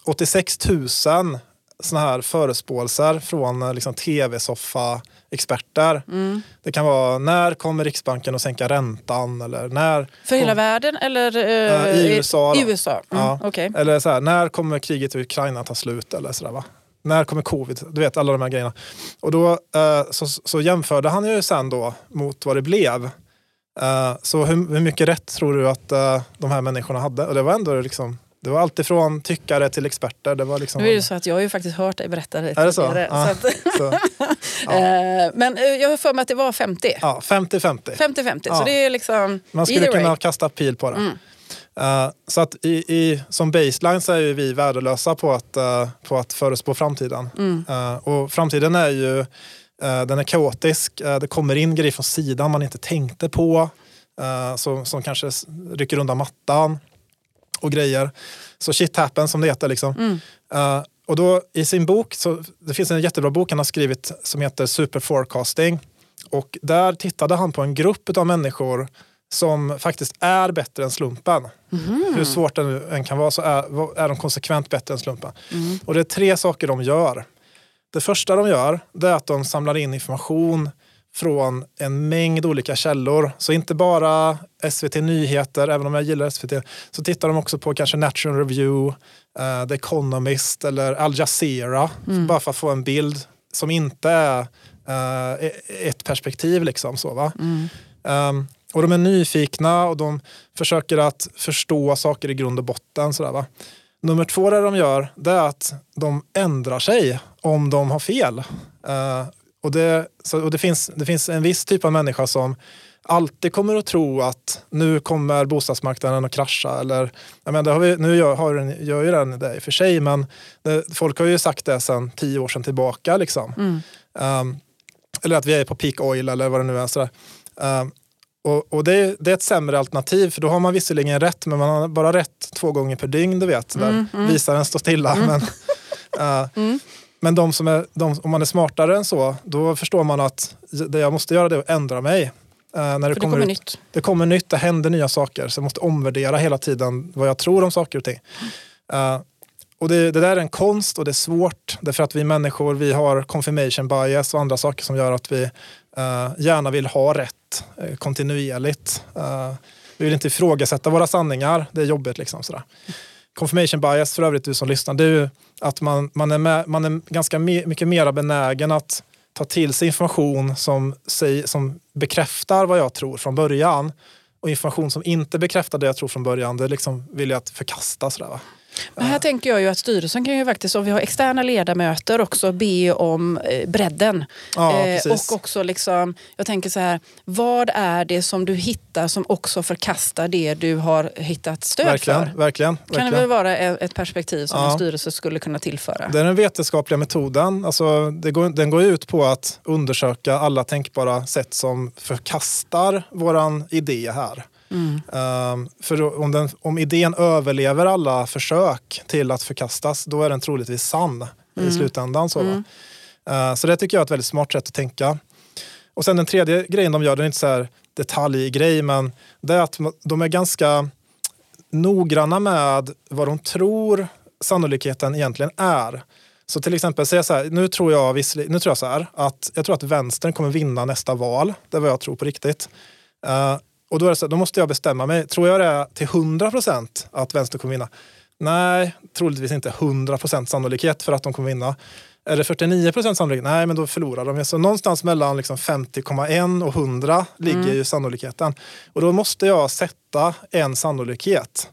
86 000 såna här förespåelser från liksom, tv-soffa experter. Mm. Det kan vara när kommer Riksbanken att sänka räntan? Eller när För hela världen eller uh, i USA? I USA. Mm, ja. okay. Eller så här, när kommer kriget i Ukraina ta slut? Eller så där, va? När kommer covid? Du vet alla de här grejerna. Och då uh, så, så jämförde han ju sen då mot vad det blev. Uh, så hur, hur, mycket rätt tror du att de här människorna hade? Och det var ändå liksom det var alltifrån tyckare till experter. Det var liksom nu är det så att jag har ju faktiskt hört dig berätta det Är det så? Att, så ja. Eh, men eh, jag har för mig att det var 50. Ja, 50-50. 50-50, ja. så det är liksom... Man skulle kunna way. kasta pil på det. Mm. Uh, så att i, i, som baseline så är vi värdelösa på att, uh, på att förutspå framtiden. Mm. Uh, och framtiden är ju den är kaotisk. det kommer in grejer från sidan man inte tänkte på. som, som kanske rycker undan mattan och grejer. Så shit happens som det heter. Liksom. Mm. Uh, och då i sin bok, så, det finns en jättebra bok han har skrivit som heter Super Forecasting. Och där tittade han på en grupp av människor som faktiskt är bättre än slumpen. Mm. Hur svårt det nu än kan vara så är, är de konsekvent bättre än slumpen. Mm. Och det är tre saker de gör. Det första de gör det är att de samlar in information från en mängd olika källor. Så inte bara SVT Nyheter, även om jag gillar SVT, så tittar de också på kanske National Review, uh, The Economist eller Al Jazeera. Mm. Bara för att få en bild som inte är uh, ett perspektiv. Liksom, så, va? Mm. Um, och de är nyfikna och de försöker att förstå saker i grund och botten. Sådär, va? Nummer två det de gör det är att de ändrar sig om de har fel. Uh, och det, så, och det, finns, det finns en viss typ av människa som alltid kommer att tro att nu kommer bostadsmarknaden att krascha. Eller, jag menar, det har vi, nu gör, har den, gör ju den det i och för sig, men det, folk har ju sagt det sedan tio år sedan tillbaka. Liksom. Mm. Um, eller att vi är på peak oil eller vad det nu är. Sådär. Um, och, och det, det, är ett sämre alternativ för då har man visserligen rätt men man har bara rätt två gånger per dygn. Du vet, där mm, mm. visaren står stilla. Mm. Men, uh, Men de som är, de, om man är smartare än så, då förstår man att det jag måste göra det är att ändra mig. Uh, när det, det kommer, ut, nytt. Det kommer nytt, det händer nya saker. Så jag måste omvärdera hela tiden vad jag tror om saker och ting. Uh, och det, det, där är en konst och det är svårt. Därför att vi människor vi har confirmation bias och andra saker som gör att vi uh, gärna vill ha rätt uh, kontinuerligt. Vi vill inte ifrågasätta våra sanningar. Det är jobbigt. Liksom, sådär confirmation bias för övrigt, du som lyssnar, det är ju att man, man, är, med, man är ganska me, mycket mer benägen att ta till sig information som, som bekräftar vad jag tror från början. Och information som inte bekräftar det jag tror från början, det liksom vill jag att förkasta. Sådär, va? Men här tänker jag ju att styrelsen kan ju faktiskt, om vi har externa ledamöter, också be om eh, bredden. Ja, Eh, och också liksom, jag tänker så här, vad är det som du hittar som också förkastar det du har hittat stöd Verkligen, för? verkligen. Kan det verkligen. väl vara ett ett perspektiv som Ja. en styrelse skulle kunna tillföra? Det är den vetenskapliga metoden. Alltså, det går, den går ut på att undersöka alla tänkbara sätt som förkastar våran idé här. Mm. Ehm, för om, den, om idén överlever alla försök till att förkastas, då är den troligtvis sann Mm. i slutändan. Så, va? Eh, så det tycker jag är ett väldigt smart sätt att tänka. Och sen den tredje grejen de gör, den är inte så här detaljgrej, men det är att de är ganska noggranna med vad de tror sannolikheten egentligen är. Så till exempel säga så här, nu tror jag, nu tror jag så här att jag tror att vänstern kommer vinna nästa val. Det är vad jag tror på riktigt. Eh, och då, är det så, då måste jag bestämma mig. Tror jag det är till 100 procent att vänstern kommer vinna? Nej, troligtvis inte 100 procent sannolikhet för att de kommer vinna. Är det 49 procent sannolikhet? Nej, men då förlorar de. Så någonstans mellan liksom 50,1 och 100 ligger ju sannolikheten. Och då måste jag sätta en sannolikhet.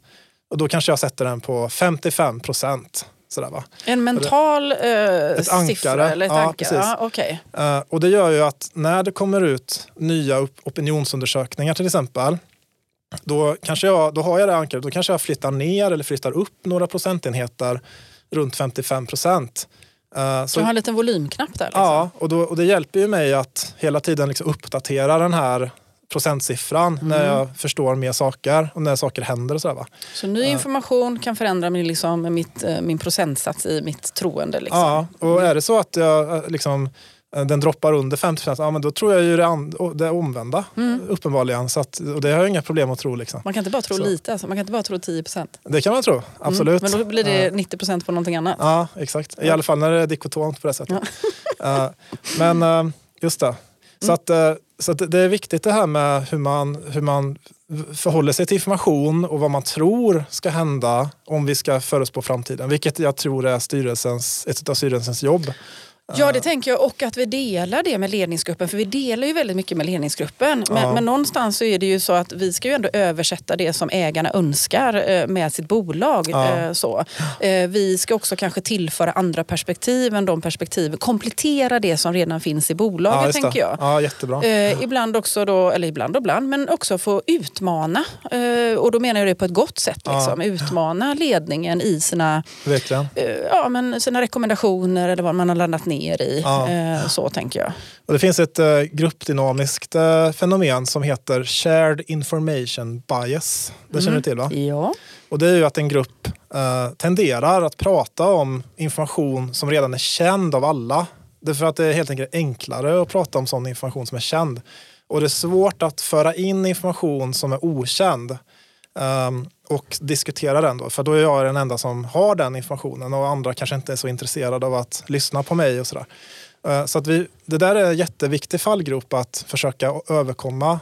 Och då kanske jag sätter den på 55 procent. Sådär, va? En mental eh, ankare. siffra eller ett Ja, ankare? precis. Ja, okej. Eh, och det gör ju att när det kommer ut nya op- opinionsundersökningar till exempel, då, kanske jag, då har jag det ankaret, då kanske jag flyttar ner eller flyttar upp några procentenheter runt 55 procent. Eh, Så du har en liten volymknapp där? Liksom. Ja, och, då, och det hjälper ju mig att hela tiden liksom uppdatera den här procentsiffran Mm. när jag förstår mer saker och när saker händer och sådär. Va? Så ny information kan förändra min, liksom, mitt, eh, min procentsats i mitt troende? Liksom. Ja, och är det så att jag, eh, liksom, eh, den droppar under 50 ja, men då tror jag ju det, an, det omvända Mm. uppenbarligen. Så att, och det har jag inga problem att tro. Liksom. Man kan inte bara tro Så. lite, alltså. man kan inte bara tro 10 procent. Det kan man tro, absolut. Men då blir det Ja. 90 procent på någonting annat. Ja, exakt. I alla fall när det är dikotomt på det sättet. Eh, men just det. Så, Mm. att, så att det är viktigt det här med hur man, hur man förhåller sig till information och vad man tror ska hända om vi ska förutspå framtiden. Vilket jag tror är styrelsens, ett av styrelsens jobb. Ja, det tänker jag. Och att vi delar det med ledningsgruppen. För vi delar ju väldigt mycket med ledningsgruppen. Men, Ja. men någonstans så är det ju så att vi ska ju ändå översätta det som ägarna önskar eh, med sitt bolag. Ja. eh, Så. Eh, Vi ska också kanske tillföra andra perspektiv än de perspektiven. Komplettera det som redan finns i bolaget, det. tänker jag. Ja, jättebra. Eh, ibland också då, eller ibland och ibland, men också få utmana. Eh, och då menar jag det på ett gott sätt. Ja. Liksom. Utmana ledningen i sina, Verkligen. eh, ja, men sina rekommendationer eller vad man har landat ner i. Ja. Eh, så tänker jag. Och det finns ett eh, gruppdynamiskt eh, fenomen som heter shared information bias. Det känner du till va? Ja. Och det är ju att en grupp tenderar att prata om information som redan är känd av alla. Det är för att det är helt enkelt enklare att prata om sån information som är känd. Och det är svårt att föra in information som är okänd ehm, och diskutera den då. För då är jag den enda som har den informationen och andra kanske inte är så intresserade av att lyssna på mig och sådär. Eh, så att vi, det där är en jätteviktig fallgrop att försöka överkomma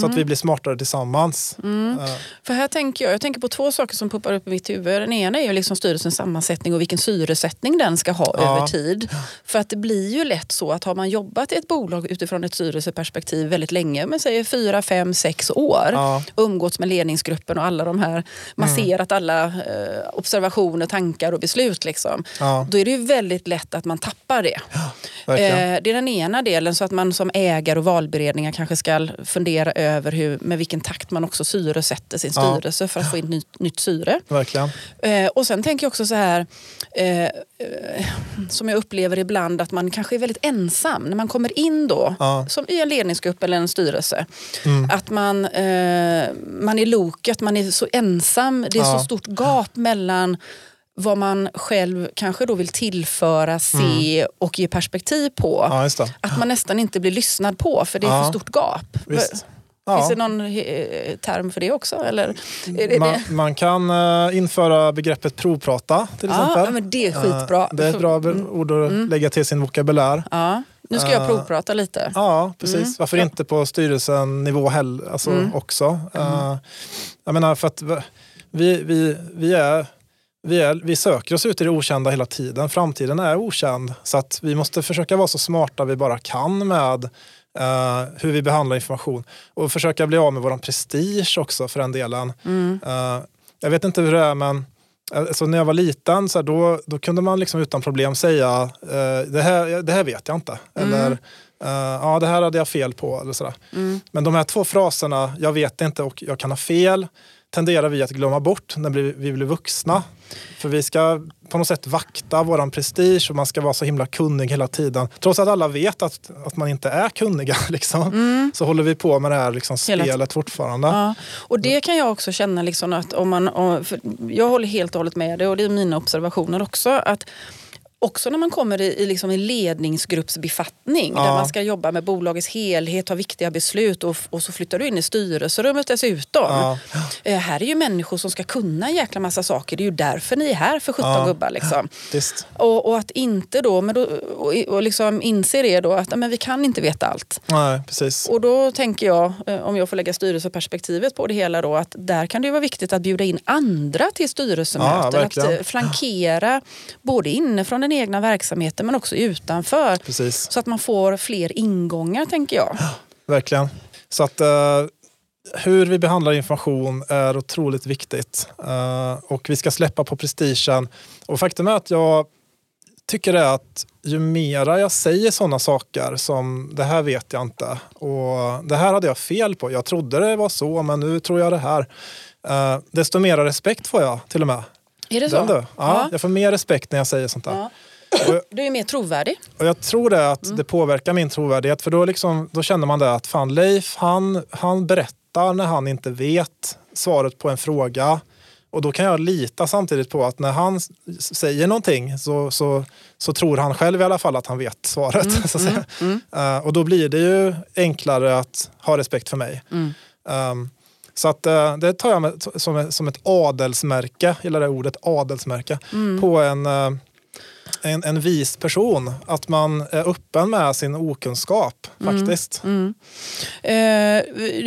så att vi blir smartare tillsammans. Eh, För här tänker jag, jag tänker på två saker som puppar upp i mitt huvud. Den ena är ju liksom styrelsens sammansättning och vilken syresättning den ska ha Ja. över tid. För att det blir ju lätt så att har man jobbat i ett bolag utifrån ett styrelseperspektiv väldigt länge, men säger fyra, fem, sex år, Ja. umgåtts med ledningsgruppen och alla de här, masserat alla eh, observationer, tankar och beslut. Liksom. Ja, Då är det ju väldigt lätt att man tappar det. Eh, det är den ena delen, så att man som ägare och valberedningar kanske ska fundera över hur, med vilken takt man också syresätter sin Ja. styrelse för att få in nytt, nytt syre. Verkligen. Eh, och sen tänker jag också så här, eh, eh, som jag upplever ibland, att man kanske är väldigt ensam när man kommer in då, Ja. som i en ledningsgrupp eller en styrelse. Mm. Att man, eh, man är loket, man är så ensam, det är Ja. så stort gap mellan vad man själv kanske då vill tillföra, se och ge perspektiv på. Mm. Ja. Att man nästan inte blir lyssnad på för det är Ja. för stort gap. Visst. Finns Ja. det någon eh, term för det också? Eller det Man, det? man kan eh, införa begreppet provprata till Ja, exempel. men det är skitbra. Eh, det är ett bra Mm. ord att lägga till sin vokabulär. Ja. Nu ska jag Eh, provprata lite. Ja, precis. Mm. Varför Ja. inte på styrelsenivå heller, alltså Mm. också. Eh, jag menar, för att vi, vi, vi, är, vi, är, vi söker oss ut i det okända hela tiden. Framtiden är okänd. Så att vi måste försöka vara så smarta vi bara kan med eh, hur vi behandlar information. Och försöka bli av med vår prestige också för den delen. Mm. Eh, jag vet inte hur det är men Alltså när jag var liten så här, då, då kunde man liksom utan problem säga eh, det, här, det här vet jag inte. Mm. Eller ja, det här hade jag fel på. Eller sådär. Mm. Men de här två fraserna, jag vet inte och jag kan ha fel, tenderar vi att glömma bort när vi blir vuxna. För vi ska på något sätt vakta våran prestige och man ska vara så himla kunnig hela tiden. Trots att alla vet att, att man inte är kunniga liksom, så håller vi på med det här liksom, Hela spelet fortfarande. Ja, och det kan jag också känna liksom att om man, om- jag håller helt och hållet med dig och det är mina observationer också. att Också när man kommer i, i, liksom en ledningsgruppsbefattning där Ja. man ska jobba med bolagets helhet, ta viktiga beslut och, och så flyttar du in i styrelserummet dessutom. Ja. Eh, här är ju människor som ska kunna en jäkla massa saker. Det är ju därför ni är här för 17 Ja. gubbar. Liksom. Och, och att inte då, men då och, och liksom inse det då att men vi kan inte veta allt. Nej, precis. Och då tänker jag, eh, om jag får lägga styrelseperspektivet på det hela då, att där kan det vara viktigt att bjuda in andra till styrelsemöten. att eh, flankera både inifrån den egna verksamheten men också utanför. precis. Så att man får fler ingångar tänker jag. Verkligen. Så att eh, hur vi behandlar information är otroligt viktigt. Eh, och vi ska släppa på prestigen. Och faktum är att jag tycker det är att ju mera jag säger sådana saker som det här vet jag inte och det här hade jag fel på. Jag trodde det var så men nu tror jag det här. Eh, desto mera respekt får jag till och med. Är det så? Den du. Ja, Jag får mer respekt när jag säger sånt där. Ja. Du är mer trovärdig. och jag tror det att Mm. det påverkar min trovärdighet för då, liksom, då känner man det att fan Leif han, han berättar när han inte vet svaret på en fråga. Och då kan jag lita samtidigt på att när han säger någonting så, så, så tror han själv i alla fall att han vet svaret. Mm, så att säga. Eh, och då blir det ju enklare att ha respekt för mig. Mm. Um, så att, eh, det tar jag med, som, ett- som ett adelsmärke, gillar det ordet adelsmärke, Mm. på en, eh, en, en vis person. Att man är öppen med sin okunskap faktiskt. Mm. Eh,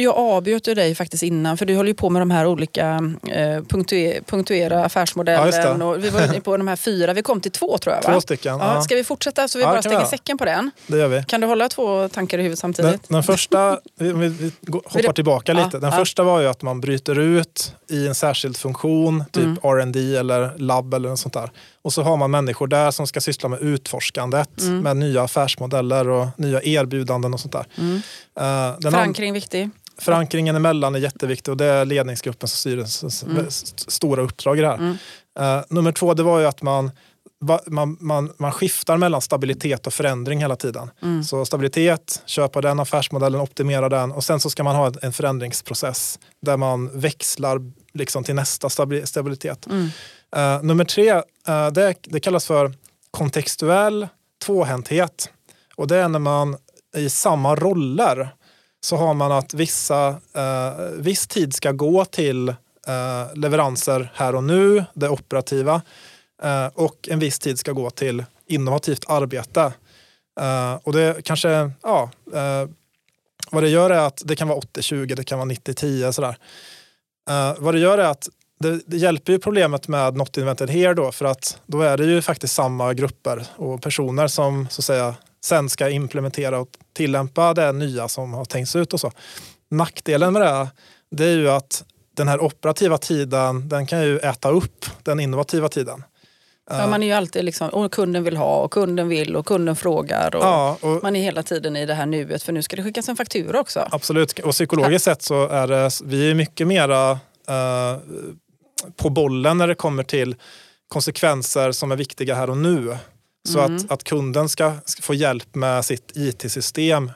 jag avbröt ju dig faktiskt innan för du håller ju på med de här olika eh, punktue- punktuera Ja, affärsmodellen. det. och vi var inne på de här fyra, vi kom till två tror jag va? Två stycken. Ja, Ja, ska vi fortsätta så vi Ja, bara stänger säcken på den? det gör vi. Kan du hålla två tankar i huvudet Den, samtidigt? den första, vi, vi, hoppar tillbaka Ja, lite. Den ja. första var ju att man bryter ut i en särskild funktion, typ Mm. R&D eller labb eller något sånt där. Och så har man människor där som ska syssla med utforskandet Mm. med nya affärsmodeller och nya erbjudanden och sånt där. Mm. An- Förankring viktig. förankringen emellan är jätteviktig och det är ledningsgruppens och styrelsens Mm. st- stora uppdrag i det här. Eh, nummer två, det var ju att man, man, man, man skiftar mellan stabilitet och förändring hela tiden. Mm. Så stabilitet, köpa den affärsmodellen, optimera den och sen så ska man ha en, förändringsprocess där man växlar liksom till nästa stabi- stabilitet. Mm. Eh, nummer tre, Eh, det, det kallas för kontextuell tvåhänthet. Och det är när man i samma roller så har man att vissa, eh, viss tid ska gå till eh, leveranser här och nu, det operativa. Eh, och en viss tid ska gå till innovativt arbete. Eh, och det kanske, ja, eh, vad det gör är att det kan vara 80-20, det kan vara 90-10 sådär. Eh, vad det gör är att det, det hjälper ju problemet med not invented here då för att då är det ju faktiskt samma grupper och personer som så att säga sen ska implementera och tillämpa det nya som har tänkts ut och så. Nackdelen med det, det är ju att den här operativa tiden den kan ju äta upp den innovativa tiden. Ja, man är ju alltid liksom, och kunden vill ha och kunden vill och kunden frågar. Och Ja, och Man är hela tiden i det här nuet för nu ska det skickas en faktura också. Absolut, och psykologiskt sett så är det, vi är mycket mera eh, på bollen när det kommer till konsekvenser som är viktiga här och nu. Så Mm. att, att kunden ska, ska få hjälp med sitt IT-system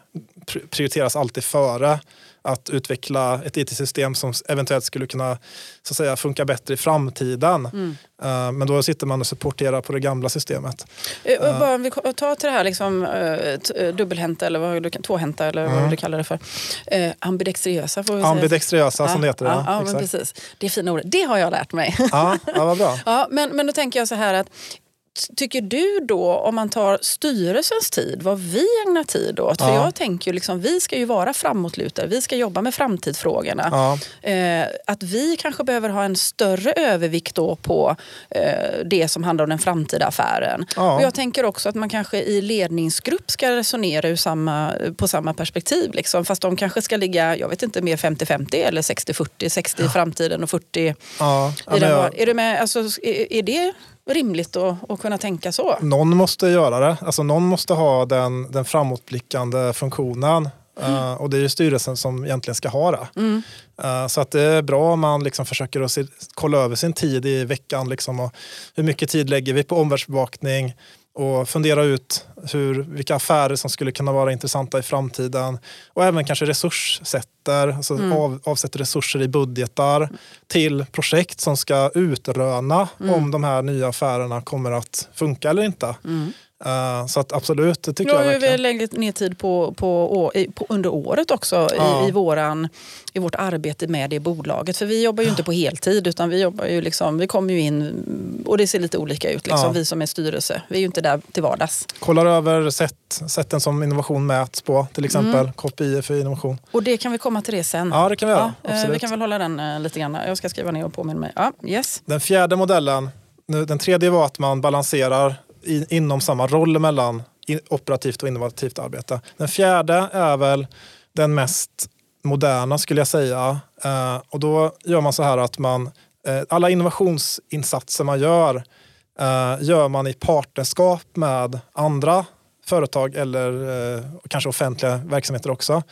pr- prioriteras alltid före att utveckla ett IT-system som eventuellt skulle kunna så att säga, funka bättre i framtiden. Mm. Eh, men då sitter man och supporterar på det gamla systemet. Eh, och bara, om vi tar till det här liksom, eh, eh, dubbelhänta eller vad du tvåhänta eller vad Mm. du kallar det för. Eh, ambidextriösa får vi säga. Ambidextriösa som det heter. Ja, Ja, ja, precis. Det är fina ordet. Det har jag lärt mig. ja, ja, vad bra. ja, men, men då tänker jag så här att tycker du då, om man tar styrelsens tid, vad vi ägnar tid åt? För Ja. jag tänker ju liksom, vi ska ju vara framåtlutade, vi ska jobba med framtidsfrågorna. Ja. Eh, att vi kanske behöver ha en större övervikt då på eh, det som handlar om den framtida affären. Ja. Och jag tänker också att man kanske i ledningsgrupp ska resonera samma, på samma perspektiv. Liksom. Fast de kanske ska ligga, jag vet inte, mer 50-50 eller 60-40. 60 i framtiden och 40 Ja. Ja, i den. Är, du med, alltså, är, är det rimligt att, att kunna tänka så? Någon måste göra det. Alltså någon måste ha den, den framåtblickande funktionen. Eh, och det är ju styrelsen som egentligen ska ha det. Eh, så att det är bra om man liksom försöker att se, kolla över sin tid i veckan. Liksom, och hur mycket tid lägger vi på omvärldsbevakning och fundera ut hur, vilka affärer som skulle kunna vara intressanta i framtiden. Och även kanske resurssätter, alltså av, avsätter resurser i budgetar till projekt som ska utröna om de här nya affärerna kommer att funka eller inte. Eh, så att absolut, det tycker Nu jag har ju vi verkligen. lagt ner tid på, på, på, under året också Ja. i, i, våran, i vårt arbete med det bolaget. För vi jobbar ju inte på heltid utan vi jobbar ju liksom, vi kommer ju in och det ser lite olika ut. Liksom, Ja. Vi som är styrelse, vi är ju inte där till vardags. Kollar över sätt, sätten som innovation mäts på, till exempel Mm. KPI för innovation. Och det kan vi komma till det sen. Ja, det kan vi göra. Eh, absolut. vi kan väl hålla den eh, lite grann. Jag ska skriva ner och påminna mig. Ja, yes. Den fjärde modellen, nu, den tredje var att man balanserar i, inom samma roll mellan operativt och innovativt arbete. Den fjärde är väl den mest moderna skulle jag säga. Eh, och då gör man så här att man, eh, alla innovationsinsatser man gör, eh, gör man i partnerskap med andra företag eller kanske offentliga verksamheter också.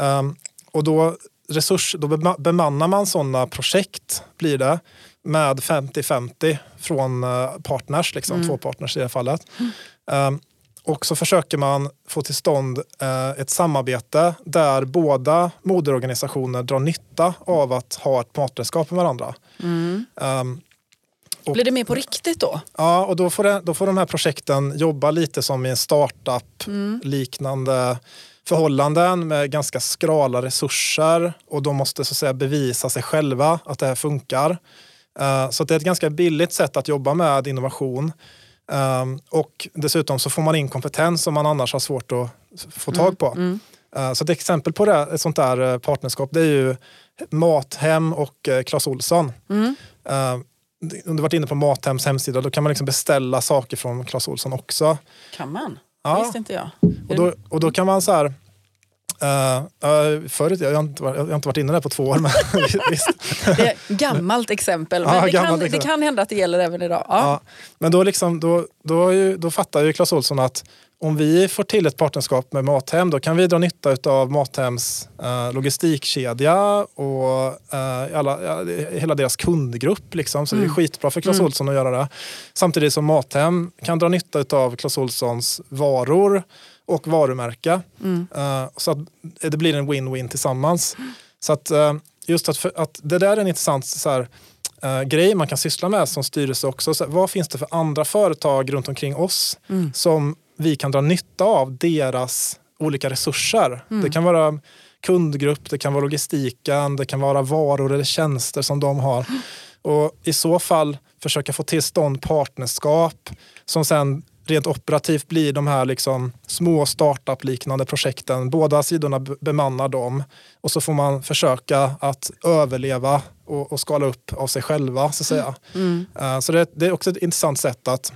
Um, och då, resurs, då bema- bemannar man sådana projekt, blir det, med 50-50 från eh, partners, liksom, två partners i det här fallet. Um, och så försöker man få till stånd eh, ett samarbete där båda moderorganisationer drar nytta av att ha ett partnerskap med varandra. Um, Och- Blir det mer på riktigt då? Ja, och då får, det, då får de här projekten jobba lite som i en startup-liknande förhållanden med ganska skrala resurser och de måste så att säga bevisa sig själva att det här funkar. Eh, Så det är ett ganska billigt sätt att jobba med innovation. Um, och dessutom så får man in kompetens som man annars har svårt att få tag på. Uh, så ett exempel på det, ett sånt där eh, partnerskap det är ju Mathem och uh, Clas Ohlson. Uh, om du varit inne på Mathems hemsida då kan man liksom beställa saker från Clas Ohlson också. Kan man? Ja. Visste inte jag. Och då, och då kan man så här Uh, förut, jag har, inte, varit- jag har inte varit inne där på två år men visst. Det är ett gammalt exempel, men Ja, det, kan, gammalt det exempel. kan hända att det gäller även idag. Ja. Ja, men då, liksom, då, då, ju, då fattar ju Clas Ohlson att om vi får till ett partnerskap med Mathem då kan vi dra nytta av Mathems eh, logistikkedja och eh, alla, ja, det- hela deras kundgrupp. Liksom. Så det är skitbra för Clas Ohlson att göra det. Samtidigt som Mathem kan dra nytta av Clas Ohlsons varor och varumärke. Eh, så att det blir en win-win tillsammans. Så att, eh, just att, för, att det där är en intressant så här, eh, grej man kan syssla med som styrelse också. Så, här, vad finns det för andra företag runt omkring oss som vi kan dra nytta av deras olika resurser? Det kan vara kundgrupp, det kan vara logistiken, det kan vara varor eller tjänster som de har. Och i så fall försöka få till stånd partnerskap som sen rent operativt blir de här liksom små startup-liknande projekten. Båda sidorna be- bemannar dem och så får man försöka att överleva och, och skala upp av sig själva. Så, att säga. Eh, så det, det är också ett intressant sätt att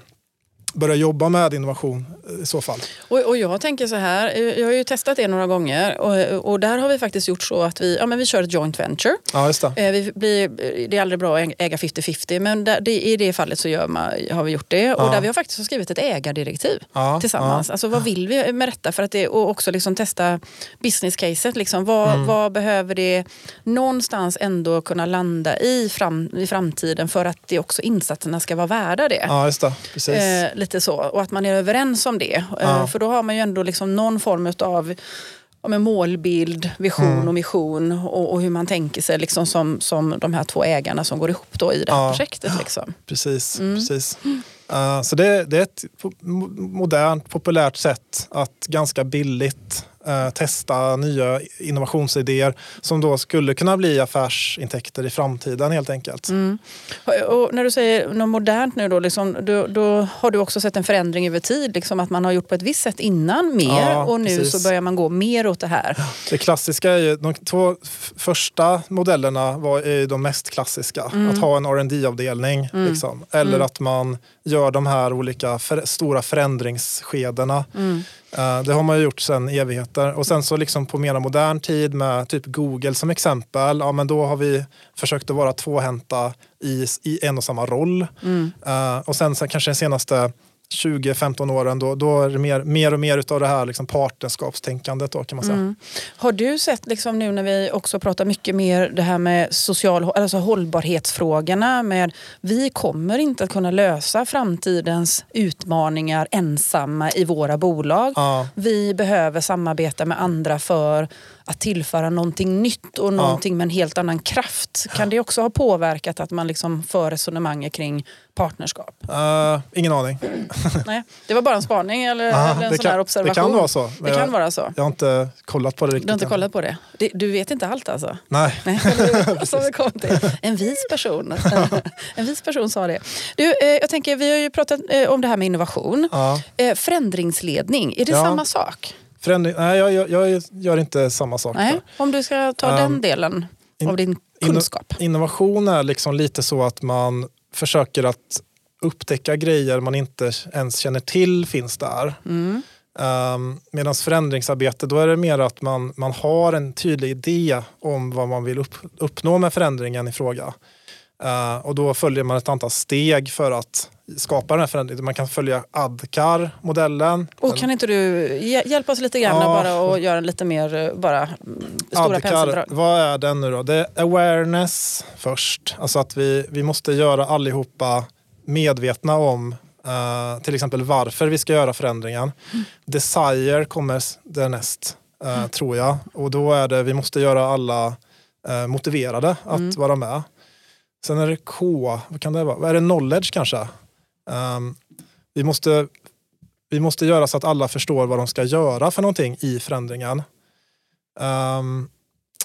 börja jobba med innovation eh, i så fall. Och, och jag tänker så här, eh, jag har ju testat det några gånger och, och där har vi faktiskt gjort så att vi, ja, men vi kör ett joint venture. Ja, just det. Eh, Vi blir, det är aldrig bra att äga 50-50 men där, det, i det fallet så man, har vi gjort det. Och Ja. där vi har faktiskt skrivit ett ägardirektiv Ja, tillsammans. Alltså vad vill vi med detta? För att det, och också liksom testa business-caset. Liksom. Vad, Mm. vad behöver det någonstans ändå kunna landa i, fram, i framtiden för att det också insatserna ska vara värda det? Ja, just det. Precis. Eh, lite så. Och att man är överens om det. Ja. Eh, för då har man ju ändå liksom någon form av ja, målbild, vision Mm. och mission och, och hur man tänker sig liksom som, som de här två ägarna som går ihop då i det här Ja. projektet. Liksom. Precis. Mm. precis. Uh, så det, det är ett modernt, populärt sätt att ganska billigt eh, testa nya innovationsidéer som då skulle kunna bli affärsintäkter i framtiden helt enkelt. Mm. Och när du säger något modernt nu då, liksom, då, då, har du också sett en förändring över tid? Liksom att man har gjort på ett visst sätt innan mer Ja, och nu precis. så börjar man gå mer åt det här. Det klassiska är ju, de två första modellerna var, är de mest klassiska. Att ha en rd avdelning liksom. Eller att man gör de här olika för, stora förändringsskedena. Eh, det har man ju gjort sedan evigheter. Och sen så liksom på mera modern tid med typ Google som exempel. Ja, men då har vi försökt att vara tvåhänta i, i en och samma roll. Eh, och sen så kanske de senaste 20-15 åren då, då är det mer, mer och mer utav det här liksom partnerskapstänkandet då kan man säga. Har du sett liksom nu när vi också pratar mycket mer det här med social, alltså hållbarhetsfrågorna med vi kommer inte att kunna lösa framtidens utmaningar ensamma i våra bolag. Ja. Vi behöver samarbeta med andra för att tillföra någonting nytt och någonting med en helt annan kraft. Kan det också ha påverkat att man liksom för resonemang kring partnerskap? Eh, ingen aning. Nej, det var bara en spaning eller, Ja, eller en sån kan- här det observation. kan vara så, Det kan jag- vara så. Jag har inte kollat på det riktigt. Du har inte kollat på det? Du vet inte allt alltså? Nej. Nej, som vi kom till. En vis person. En vis person sa det. Du, eh, jag tänker, vi har ju pratat eh, om det här med innovation. Ja. Förändringsledning, är det Ja. samma sak? Förändring, nej, jag, jag, jag gör inte samma sak. Nej, om du ska ta Um, den delen in- av din kunskap. Innovation är liksom lite så att man försöker att upptäcka grejer man inte ens känner till finns där. Mm. Um, Medan förändringsarbete, då är det mer att man, man har en tydlig idé om vad man vill upp, uppnå med förändringen i fråga. Uh, och då följer man ett antal steg för att skapa den här förändringen. Man kan följa ADKAR-modellen. Och kan inte du hj- hjälpa oss lite grann Ja. bara och göra en lite mer eh, bara mm, stora penseldrag? vad är den nu då? Det är awareness först. Alltså att vi, vi måste göra allihopa medvetna om eh, till exempel varför vi ska göra förändringen. Desire kommer därnäst, uh, tror jag. Och då är det, vi måste göra alla eh, motiverade att vara med. Sen är det K, vad kan det vara? Är det knowledge kanske? Ehm, vi, måste, vi måste göra så att alla förstår vad de ska göra för någonting i förändringen. Um,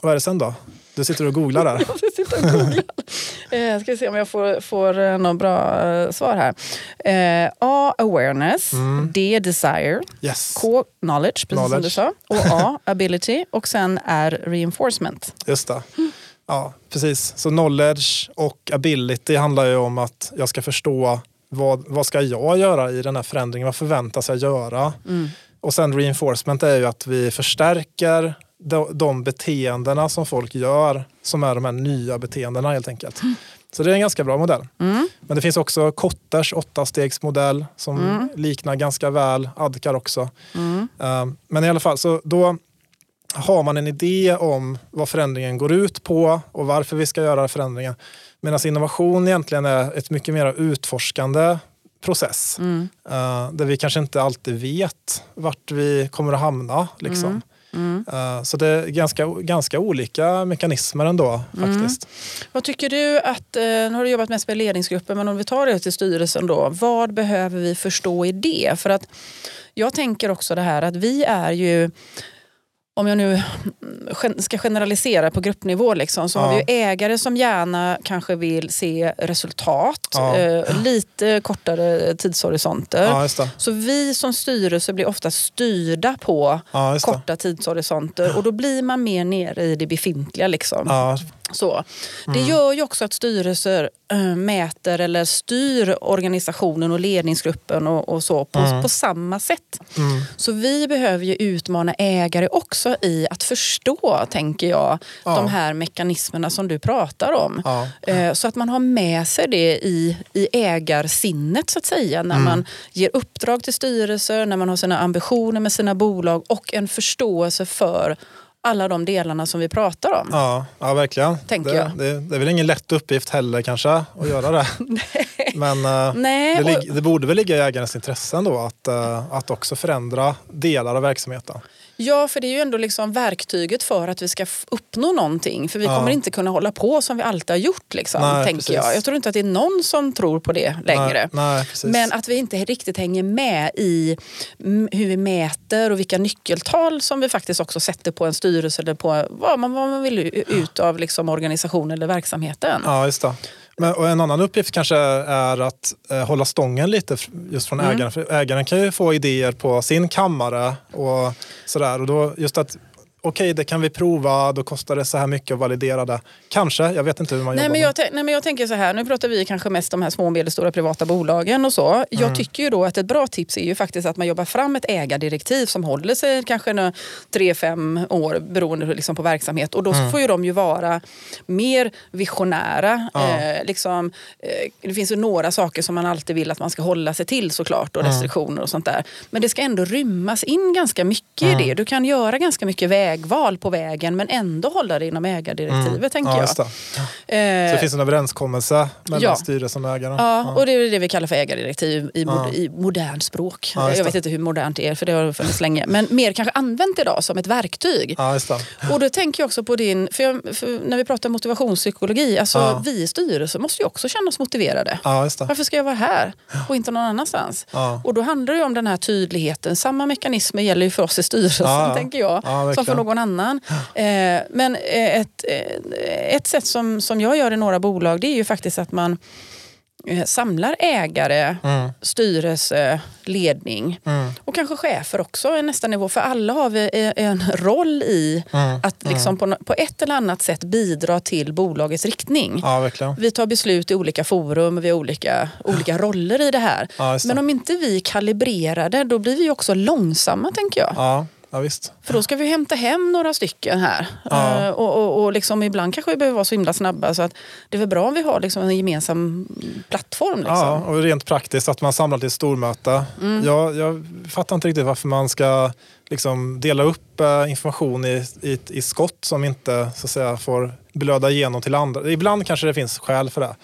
vad är det sen då? Du sitter och googlar där. Jag sitter och googlar. Eh, ska vi se om jag får, får eh, något bra eh, svar här. Eh, A. Awareness. Mm. D. Desire. Yes, K. Knowledge, precis som du Knowledge. sa. Och A. Ability. Och sen R. Reinforcement. just det. Ja, precis. Så knowledge och ability handlar ju om att jag ska förstå vad, vad ska jag göra i den här förändringen? Vad förväntas jag göra? Och sen reinforcement är ju att vi förstärker de, de beteendena som folk gör som är de här nya beteendena helt enkelt. Så det är en ganska bra modell. Men det finns också Kotters åttastegsmodell som liknar ganska väl Adkar också. Um, men i alla fall, så då har man en idé om vad förändringen går ut på och varför vi ska göra förändringen. Medan innovation egentligen är ett mycket mer utforskande process. eh, där vi kanske inte alltid vet vart vi kommer att hamna. Liksom. Eh, så det är ganska, ganska olika mekanismer ändå faktiskt. Vad tycker du att, eh, nu har du jobbat mest med ledningsgrupper, men om vi tar det till styrelsen då. Vad behöver vi förstå i det? För att jag tänker också det här att vi är ju om jag nu ska generalisera på gruppnivå liksom, så Ja. har vi ägare som gärna kanske vill se resultat. Ja. Eh, lite kortare tidshorisonter. Ja. Så vi som styrelse blir ofta styrda på korta tidshorisonter och då blir man mer nere i det befintliga. Liksom. Så. Det gör ju också att styrelser eh, mäter eller styr organisationen och ledningsgruppen och, och så på, på samma sätt. mm, Så vi behöver ju utmana ägare också i att förstå, tänker jag, Ja. de här mekanismerna som du pratar om. Ja. Eh, Så att man har med sig det i, i ägarsinnet så att säga. När Mm. man ger uppdrag till styrelser, när man har sina ambitioner med sina bolag och en förståelse för alla de delarna som vi pratar om. Ja, ja verkligen. Tänker det, jag. Det, det är väl ingen lätt uppgift heller kanske att göra det. Men eh, Nej, det, det borde väl ligga i ägarens intressen då att, eh, att också förändra delar av verksamheten. Ja, för det är ju ändå liksom verktyget för att vi ska uppnå någonting. För vi Ja. kommer inte kunna hålla på som vi alltid har gjort. Liksom, Nej, tänker precis. jag. jag tror inte att det är någon som tror på det längre. Nej, nej. Men att vi inte riktigt hänger med i hur vi mäter och vilka nyckeltal som vi faktiskt också sätter på en styrelse eller på vad man, vad man vill ut av liksom organisationen eller verksamheten. Ja, just det. Men, och en annan uppgift kanske är att eh, hålla stången lite just från Mm. ägaren. För ägaren kan ju få idéer på sin kammare och sådär. Och då just att okej, det kan vi prova, då kostar det så här mycket att validera det. Kanske, jag vet inte hur man Nej jobbar men, jag, nej men jag tänker så här, nu pratar vi kanske mest om de här små och medelstora privata bolagen och så. Jag Mm. tycker ju då att ett bra tips är ju faktiskt att man jobbar fram ett ägardirektiv som håller sig kanske tre, fem år beroende liksom på verksamhet. Och då Mm. får ju de ju vara mer visionära. Ja. Eh, liksom, eh, det finns ju några saker som man alltid vill att man ska hålla sig till såklart Mm. och restriktioner och sånt där. Men det ska ändå rymmas in ganska mycket Mm. i det. Du kan göra ganska mycket vägval på vägen men ändå hålla det inom ägardirektivet tänker Mm. ja, jag. det. Så Eh, det finns en överenskommelse mellan ja. styrelsen och ägaren. Ja, och det är det vi kallar för ägardirektiv i, mod- Ja. i modernt språk. Ja, jag vet inte hur modernt det är för det har funnits länge. Men mer kanske använt idag som ett verktyg. Ja. Och då tänker jag också på din, för, jag, för när vi pratar motivationspsykologi, alltså Ja. vi i styrelsen måste ju också känna oss motiverade. Ja. Varför ska jag vara här och inte någon annanstans? Ja. Och då handlar det ju om den här tydligheten. Samma mekanismer gäller ju för oss i styrelsen, Ja, ja. tänker jag, Ja, som för någon annan. Eh, men eh, ett, eh, ett sätt som, som jag gör i några bolag, det är ju faktiskt att man samlar ägare, Mm. styrelse, ledning Mm. och kanske chefer också i nästa nivå. För alla har vi en roll i Mm. att liksom på, på ett eller annat sätt bidra till bolagets riktning. Ja. Vi tar beslut i olika forum, vi har olika, olika roller i det här. Ja, det. Men om inte vi kalibrerar det, då blir vi också långsamma tänker jag. Ja, ja visst. För då ska vi hämta hem några stycken här. Ja. Eh, och och, och liksom ibland kanske vi behöver vara så himla snabba så att det är väl bra om vi har liksom en gemensam plattform. Liksom. Ja, och rent praktiskt att man samlar till ett stormöte. Mm. Jag, jag fattar inte riktigt varför man ska liksom dela upp eh, information i, i, i skott som inte så att säga, får blöda igenom till andra. Ibland kanske det finns skäl för det.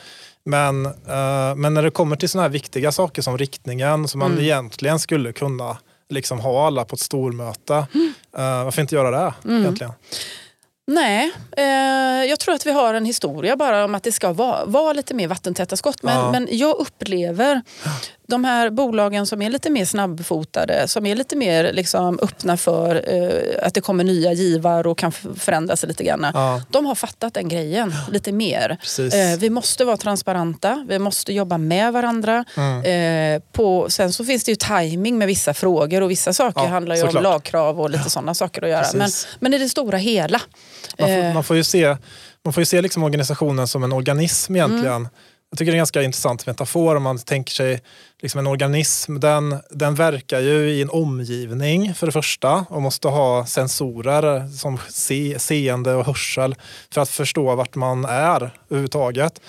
Men, eh, men när det kommer till sådana här viktiga saker som riktningen som Mm. man egentligen skulle kunna liksom ha alla på ett stormöte. Mm. Eh, varför inte göra det egentligen? Nej, eh, jag tror att vi har en historia bara om att det ska vara, vara lite mer vattentäta skott. Men, Ja. men jag upplever de här bolagen som är lite mer snabbfotade, som är lite mer liksom, öppna för eh, att det kommer nya givar och kan förändra sig lite grann. Ja, De har fattat den grejen lite mer. Eh, vi måste vara transparenta, vi måste jobba med varandra. Mm. Eh, på, sen så finns det ju timing med vissa frågor och vissa saker Ja, handlar ju såklart. om lagkrav och lite sådana saker att göra. Men, Precis. men i det stora hela. Man får, eh, man får ju se, man får ju se liksom organisationen som en organism egentligen. Mm. Jag tycker det är en ganska intressant metafor om man tänker sig liksom en organism. Den, den verkar ju i en omgivning för det första och måste ha sensorer som se, seende och hörsel för att förstå vart man är överhuvudtaget.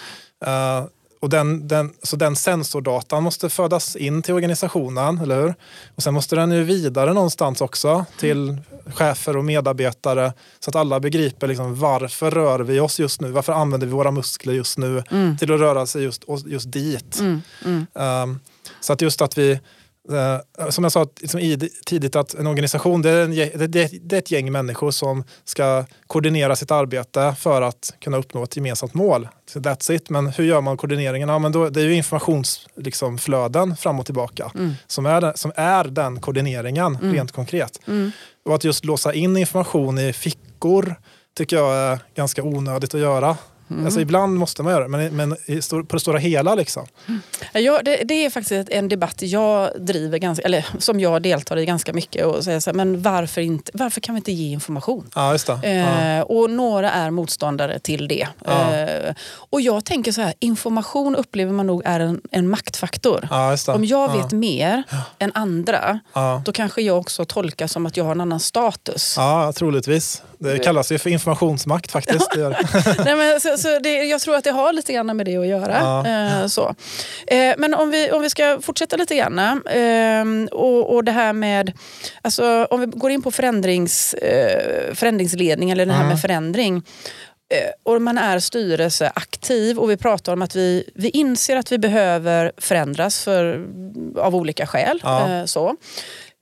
Eh, och den, den, så den sensordatan måste födas in till organisationen, eller hur? Och sen måste den ju vidare någonstans också till chefer och medarbetare så att alla begriper liksom varför rör vi oss just nu? Varför använder vi våra muskler just nu till att röra sig just, just dit? mm, mm. Um, så att just att vi, eh, som jag sa liksom tidigt, att en organisation det är, en, det, är ett gäng människor som ska koordinera sitt arbete för att kunna uppnå ett gemensamt mål. Så that's it. Men hur gör man koordineringen? Ja, men då, det är ju informationsflöden liksom, flöden fram och tillbaka som, är, som är den koordineringen rent konkret. Och att just låsa in information i fickor tycker jag är ganska onödigt att göra. Alltså, ibland måste man göra det, men, men på det stora hela liksom. Ja, det, det är faktiskt en debatt jag driver, ganska, eller som jag deltar i ganska mycket. Och säger så här, men varför, inte, varför kan vi inte ge information? Ja, just det. Ja. Eh, och några är motståndare till det. Ja. Eh, och jag tänker så här, information upplever man nog är en, en maktfaktor. Ja, just det. Om jag ja. vet mer än andra, Ja. då kanske jag också tolkas som att jag har en annan status. ja, troligtvis. Det kallas ju för informationsmakt faktiskt. Nej, men, så, så det, jag tror att det har lite grann med det att göra. Ja. Eh, så. Eh, men om vi, om vi ska fortsätta lite grann. Eh, och, och det här med, alltså, om vi går in på förändrings, förändringsledning eller det här med förändring. Och man är styrelseaktiv och vi pratar om att vi, vi inser att vi behöver förändras för, av olika skäl. Ja. Så.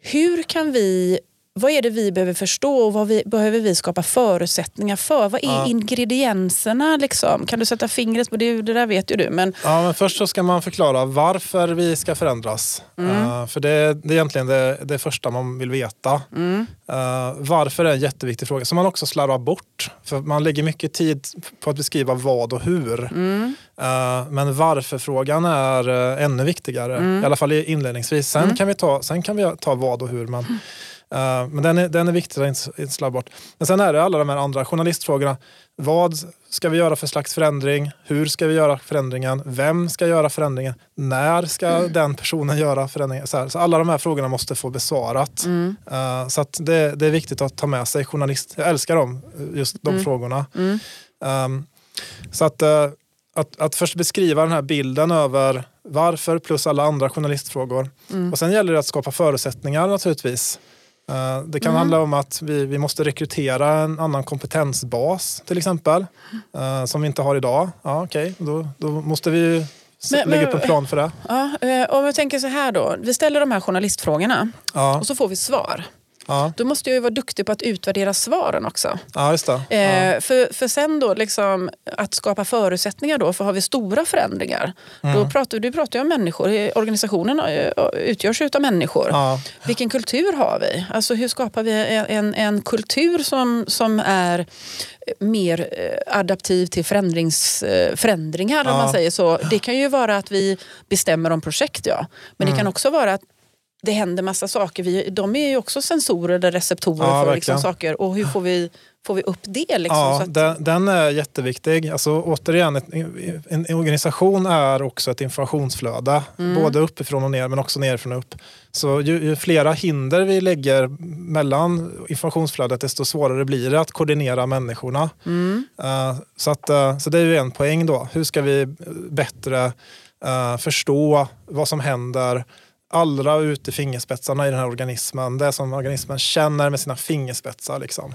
Hur kan vi vad är det vi behöver förstå och vad vi, behöver vi skapa förutsättningar för? Vad är Ja. ingredienserna? Liksom? Kan du sätta fingret på det? Det där vet ju du. Men, Ja, men först så ska man förklara varför vi ska förändras. Eh, för det, det är egentligen det, det första man vill veta. Eh, varför är en jätteviktig fråga som man också slarvar bort. För man lägger mycket tid på att beskriva vad och hur. Eh, men varför-frågan är ännu viktigare. I alla fall inledningsvis. Sen, kan vi ta, sen kan vi ta vad och hur. Men, eh, men den är, den är viktig att inte- inte slarva bort. Men sen är det alla de här andra journalistfrågorna. Vad ska vi göra för slags förändring? Hur ska vi göra förändringen? Vem ska göra förändringen? När ska den personen göra förändringen? Så, så alla de här frågorna måste få besvarat. Eh, så att det, det är viktigt att ta med sig journalist. Jag älskar dem, just de frågorna. Um, så att, eh, att, att först beskriva den här bilden över varför plus alla andra journalistfrågor. Och sen gäller det att skapa förutsättningar naturligtvis. Eh, det kan handla om att vi, vi måste rekrytera en annan kompetensbas till exempel. eh, som vi inte har idag. Ja, Okej, då, då måste vi Men- lägga upp en plan för det. ja, eh, om jag tänker så här då. Vi ställer de här journalistfrågorna Ja, och så får vi svar. Ja, Då måste jag ju vara duktig på att utvärdera svaren också. ja just det. Ja. Eh, för, för sen då liksom att skapa förutsättningar då, för har vi stora förändringar, Mm. då pratar, du pratar ju om människor, Eh, organisationen eh, utgörs ju av människor. Ja, Vilken kultur har vi? Alltså hur skapar vi en, en, kultur som, som är mer adaptiv till förändrings, förändringar om Ja. man säger så. Det kan ju vara att vi bestämmer om projekt ja. Men Mm. det kan också vara att det händer massa saker. Vi, de är ju också sensorer eller receptorer Ja, för liksom saker. Och hur får vi, får vi upp det? Liksom, Ja, att, den, den är jätteviktig. Alltså, återigen, ett, en organisation är också ett informationsflöde. Mm. Både uppifrån och ner men också nerifrån och upp. Så ju, ju flera hinder vi lägger mellan informationsflödet desto svårare blir det att koordinera människorna. Mm. Eh, så, att, eh, så det är ju en poäng då. Hur ska vi bättre eh, förstå vad som händer allra ut i fingerspetsarna i den här organismen. Det som organismen känner med sina fingerspetsar. Liksom.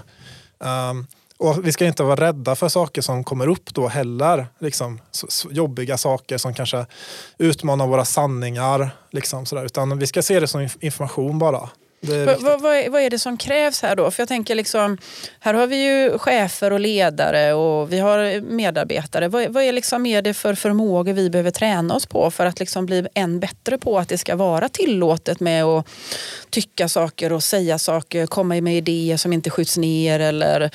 Um, och vi ska inte vara rädda för saker som kommer upp då heller. Liksom, så, så jobbiga saker som kanske utmanar våra sanningar. Liksom, sådär. Utan vi ska se det som information bara. Vad, vad, vad, är, vad är det som krävs här då? För jag tänker liksom, här har vi ju chefer och ledare och vi har medarbetare. Vad, vad är, liksom, är det för förmågor vi behöver träna oss på för att liksom bli än bättre på att det ska vara tillåtet med att tycka saker och säga saker, komma med idéer som inte skjuts ner eller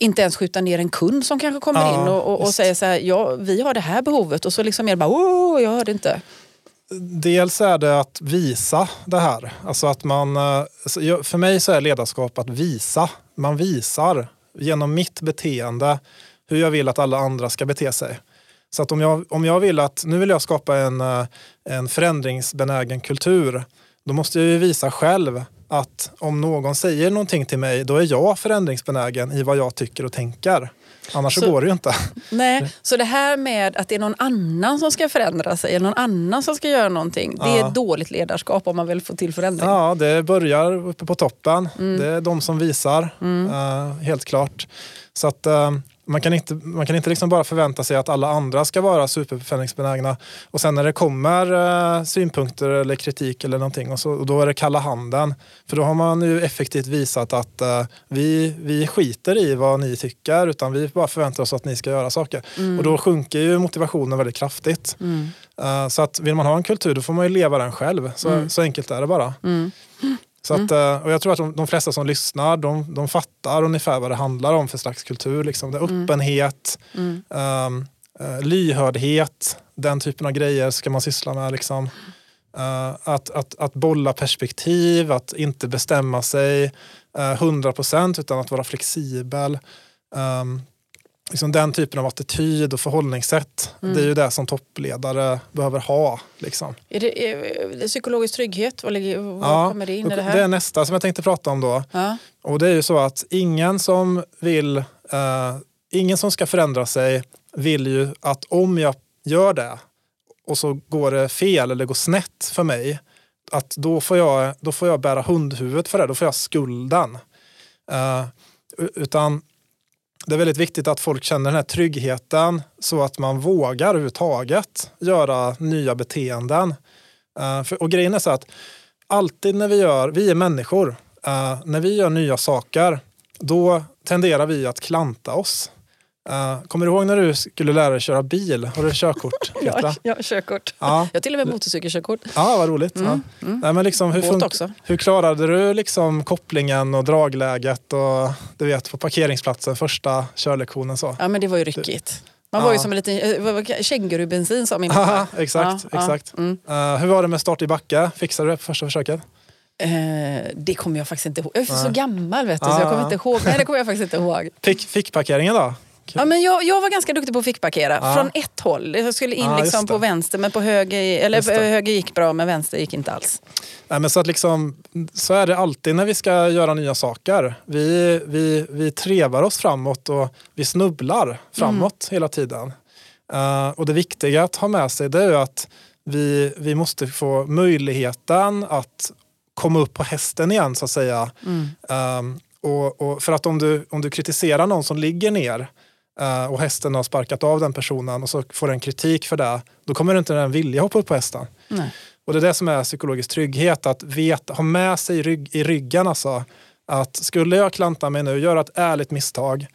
inte ens skjuta ner en kund som kanske kommer Ja, in och, och, och säger så här, ja, vi har det här behovet och så liksom är det bara, åh, jag hörde inte. Dels är det att visa det här. Alltså att man, eh, för mig så är ledarskap att visa. Man visar genom mitt beteende hur jag vill att alla andra ska bete sig. Så att om jag, om jag vill att nu vill jag skapa en, eh, en förändringsbenägen kultur, då måste jag ju visa själv att om någon säger någonting till mig, då är jag förändringsbenägen i vad jag tycker och tänker. Annars så, Så- går det ju inte. Nej, så det här med att det är någon annan som ska förändra sig, eller någon annan som ska göra någonting, det är Ja. dåligt ledarskap om man vill få till förändring. Ja, det börjar uppe på toppen. Det är de som visar, eh, helt klart. Så att eh, man kan inte, man kan inte liksom bara förvänta sig att alla andra ska vara superförändringsbenägna och sen när det kommer eh, synpunkter eller kritik eller någonting och, så, och då är det kalla handen. För då har man ju effektivt visat att eh, vi, vi skiter i vad ni tycker utan vi bara förväntar oss att ni ska göra saker. Och då sjunker ju motivationen väldigt kraftigt. Eh, Så att vill man ha en kultur då får man ju leva den själv. Så, så enkelt är det bara. Så att, eh, och jag tror att de, de flesta som lyssnar de, de fattar ungefär vad det handlar om för slags kultur. Liksom. Det är öppenhet, ehm, eh, lyhördhet, den typen av grejer ska man syssla med. Liksom. Eh, att, att, att bolla perspektiv, att inte bestämma sig eh, 100% utan att vara flexibel. Um, liksom den typen av attityd och förhållningssätt. Det är ju det som toppledare behöver ha. Liksom. Är, det, är det psykologisk trygghet? Vad, ligger, vad Ja, kommer det in i det Det här? är nästa som jag tänkte prata om då. Ja. Och det är ju så att ingen som vill, eh, ingen som ska förändra sig vill ju att om jag gör det och så går det fel eller går snett för mig, att då får jag, då får jag bära hundhuvudet för det, då får jag skulden. Eh, utan det är väldigt viktigt att folk känner den här tryggheten så att man vågar överhuvudtaget göra nya beteenden. Eh, och grejen är så att alltid när vi gör, vi är människor, eh, när vi gör nya saker, då tenderar vi att klanta oss. Uh, kommer du ihåg när du skulle lära dig köra bil? Har du körkort? ja, jag har körkort. Ja. Jag har till och med motorcykelkörkort. Ja, vad roligt. Mm. Ja. Mm. Nej, men liksom, hur, också. hur klarade du liksom kopplingen och dragläget och du vet, på parkeringsplatsen första körlektionen? Så? Ja, men det var ju ryckigt. Man var ju som en liten eh, kängurubensin sa min mamma. exakt. Ja, exakt. Mm. Uh, hur var det med start i backe? Fixade du det på första försöket? Eh, det kommer jag faktiskt inte ihåg. Jag är så gammal vet du, så jag kommer inte ihåg. Nej, det kommer jag faktiskt inte ihåg. Fick, fick parkeringen då? Ja, men jag, jag var ganska duktig på att fickparkera ja. från ett håll. Jag skulle in ja, liksom på vänster, men på höger, eller höger gick bra, men vänster gick inte alls. Nej, men så, att liksom, så är det alltid när vi ska göra nya saker. Vi, vi, vi trevar oss framåt och vi snubblar framåt mm. hela tiden. Uh, och det viktiga att ha med sig det är att vi, vi måste få möjligheten att komma upp på hästen igen så att säga. Mm. Um, och, och, för att om du, om du kritiserar någon som ligger ner och hästen har sparkat av den personen och så får den kritik för det, då kommer inte den vilja hoppa upp på hästen. Nej. Och det är det som är psykologisk trygghet, att veta, ha med sig i, rygg, i ryggen alltså, att skulle jag klanta mig nu, göra ett ärligt misstag,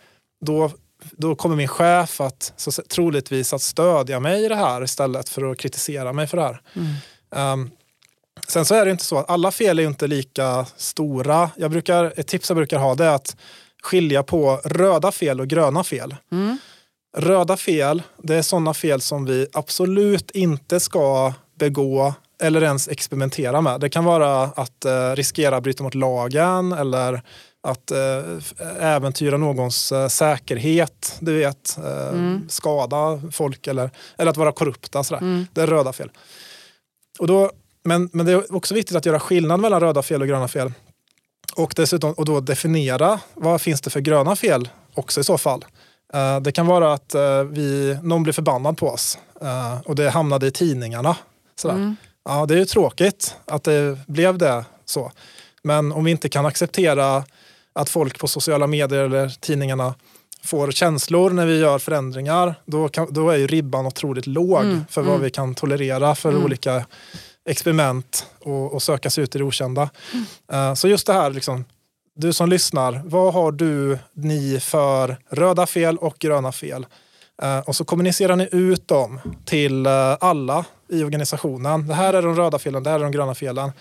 då, då kommer min chef att så, troligtvis att stödja mig i det här istället för att kritisera mig för det här. Mm. Um, Sen så är det inte så att alla fel är inte lika stora. Jag brukar, ett tips jag brukar ha det är att skilja på röda fel och gröna fel. Mm. Röda fel, det är sådana fel som vi absolut inte ska begå eller ens experimentera med. Det kan vara att eh, riskera att bryta mot lagen eller att eh, äventyra någons eh, säkerhet, du vet, eh, mm. skada folk eller, eller att vara korrupta. Sådär. Mm. Det är röda fel. Och då men, men det är också viktigt att göra skillnad mellan röda fel och gröna fel. Och dessutom och då definiera vad finns det för gröna fel också i så fall. Uh, det kan vara att uh, vi, någon blir förbannad på oss uh, och det hamnade i tidningarna. Sådär. Mm. Ja, det är ju tråkigt att det blev det så. Men om vi inte kan acceptera att folk på sociala medier eller tidningarna får känslor när vi gör förändringar, då, kan, då är ju ribban otroligt låg mm. för vad mm. vi kan tolerera för mm. olika experiment och, och söka sig ut i det okända. Mm. Uh, så just det här, liksom, du som lyssnar, vad har du, ni för röda fel och gröna fel? Uh, och så kommunicerar ni ut dem till uh, alla i organisationen. Det här är de röda felen, det här är de gröna felen.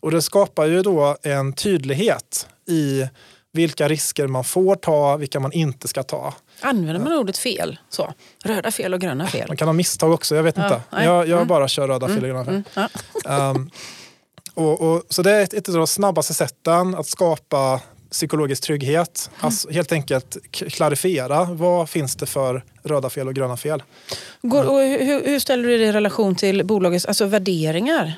Och det skapar ju då en tydlighet i vilka risker man får ta, vilka man inte ska ta. Använder man ordet fel? Så. Röda fel och gröna fel? Man kan ha misstag också, jag vet ja, inte. Nej. Jag, jag mm. bara kör röda fel och gröna fel. Mm, mm, ja. um, och, och, så det är ett, ett av de snabbaste sätten att skapa psykologisk trygghet. Mm. Alltså, helt enkelt klarifiera vad finns det för röda fel och gröna fel. Går, och hur, hur ställer du det i relation till bolagets alltså värderingar?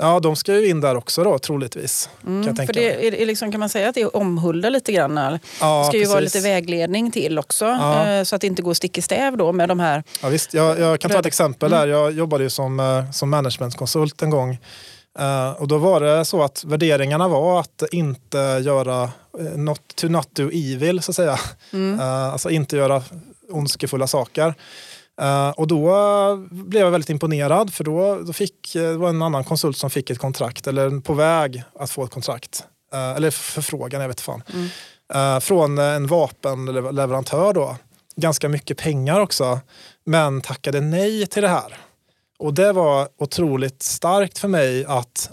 Ja, de ska ju in där också då troligtvis. Mm, kan, för det är, är liksom, kan man säga att det är omhulda lite grann? Ja, det ska ju precis. vara lite vägledning till också ja. Eh, så att det inte går stick i stäv då med de här... Ja, visst. Jag, jag kan ta ett exempel mm. där. Jag jobbade ju som, eh, som managementkonsult en gång. Uh, och då var det så att värderingarna var att inte göra not, to not do evil, så att säga. Mm. Alltså inte göra ondskefulla saker. Uh, och då blev jag väldigt imponerad för då, då fick, det var en annan konsult som fick ett kontrakt eller på väg att få ett kontrakt. Uh, eller förfrågan, jag vet fan. Mm. Uh, från en vapenleverantör då. Ganska mycket pengar också. Men tackade nej till det här. Och det var otroligt starkt för mig att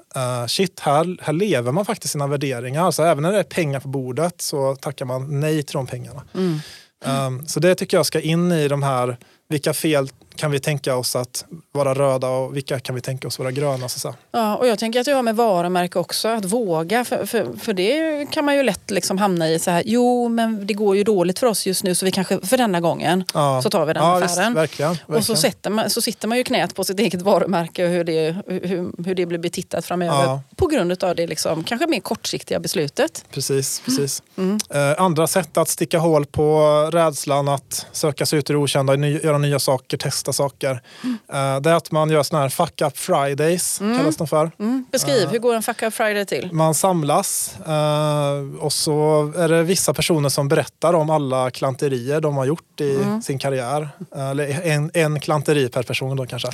shit, här, här lever man faktiskt sina värderingar. Så även när det är pengar på bordet så tackar man nej till de pengarna. Mm. Um, så det tycker jag ska in i de här vilka fel kan vi tänka oss att vara röda och vilka kan vi tänka oss vara gröna? Så Ja, och jag tänker att det har med varumärke också, att våga. För, för, för det kan man ju lätt liksom hamna i så här, jo men det går ju dåligt för oss just nu så vi kanske för denna gången ja. så tar vi den ja, affären. Visst, verkligen, verkligen. Och så, sätter man, så sitter man ju knät på sitt eget varumärke och hur det, hur, hur det blir betittat framöver. Ja. På grund av det liksom, kanske mer kortsiktiga beslutet. Precis, precis. Mm. Eh, andra sätt att sticka hål på rädslan att söka sig ut i det okända, göra nya saker, testa saker. Mm. det är att man gör såna här fuck up fridays, mm. kallas de för. Mm. Beskriv, uh, hur går en fuck up friday till? Man samlas uh, och så är det vissa personer som berättar om alla klanterier de har gjort i mm. sin karriär. Eller en, en klanteri per person då kanske.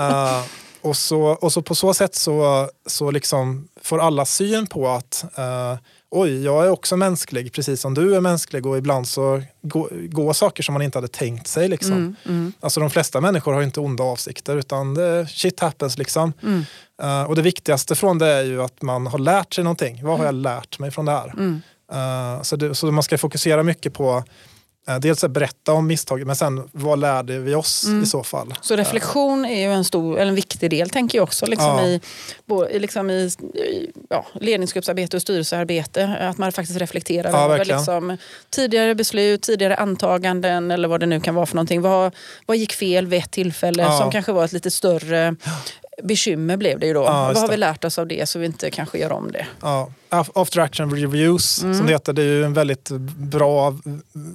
och, så, och så på så sätt så, så liksom får alla syn på att uh, oj, jag är också mänsklig precis som du är mänsklig och ibland så går, går saker som man inte hade tänkt sig. Liksom. Mm, mm. Alltså de flesta människor har inte onda avsikter utan det, shit happens liksom. Mm. Uh, och det viktigaste från det är ju att man har lärt sig någonting. Vad har jag lärt mig från det här? Uh, så, det, så man ska fokusera mycket på dels att berätta om misstaget men sen vad lärde vi oss mm. i så fall? Så reflektion är ju en, stor, en viktig del tänker jag också liksom ja. i, liksom i ja, ledningsgruppsarbete och styrelsearbete. Att man faktiskt reflekterar ja, över liksom, tidigare beslut, tidigare antaganden eller vad det nu kan vara för någonting. Vad, vad gick fel vid ett tillfälle som kanske var ett lite större bekymmer blev det ju då. Ja, Vad har vi lärt oss av det så vi inte kanske gör om det? Ja. After action reviews mm. som det heter, det är ju en väldigt bra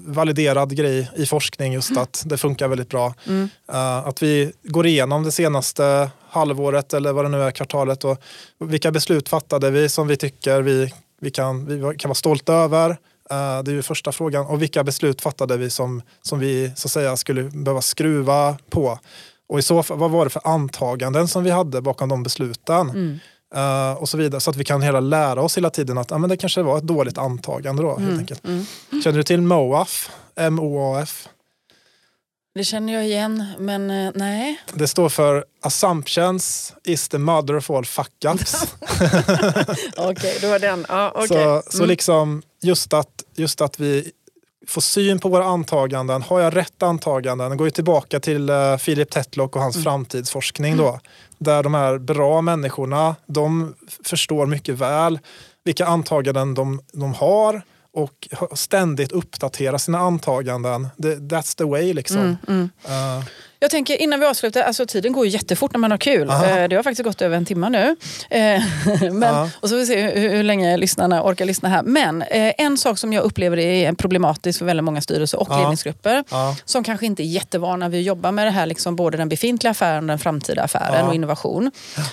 validerad grej i forskning just mm. att det funkar väldigt bra. Mm. Uh, att vi går igenom det senaste halvåret eller vad det nu är, kvartalet och vilka beslut fattade vi som vi tycker vi, vi, kan, vi kan vara stolta över. Uh, det är ju första frågan. Och vilka beslut fattade vi som, som vi så säga skulle behöva skruva på? Och i så fall, vad var det för antaganden som vi hade bakom de besluten? Mm. Uh, och så vidare. Så att vi kan hela lära oss hela tiden att ah, men det kanske var ett dåligt antagande. Då, mm. helt enkelt. Mm. Känner du till MOAF? M-O-A-F? Det känner jag igen, men uh, nej. Det står för Assumptions is the mother of all fuck-ups. Okej, okay, det var den. Ah, okay. Så, så mm. liksom just att, just att vi få syn på våra antaganden. Har jag rätt antaganden? Det går ju tillbaka till uh, Philip Tetlock och hans mm. framtidsforskning då. Där de här bra människorna, de förstår mycket väl vilka antaganden de, de har och ständigt uppdatera sina antaganden. That's the way liksom. Mm, mm. Uh, jag tänker innan vi avslutar, alltså tiden går ju jättefort när man har kul. Aha. Eh, det har faktiskt gått över en timme nu. Eh, men, och så får vi se hur, hur, länge lyssnarna orkar lyssna här. Men eh, en sak som jag upplever är problematisk för väldigt många styrelser och ja. ledningsgrupper som kanske inte är jättevana vid att jobba med det här, liksom både den befintliga affären och den framtida affären och innovation.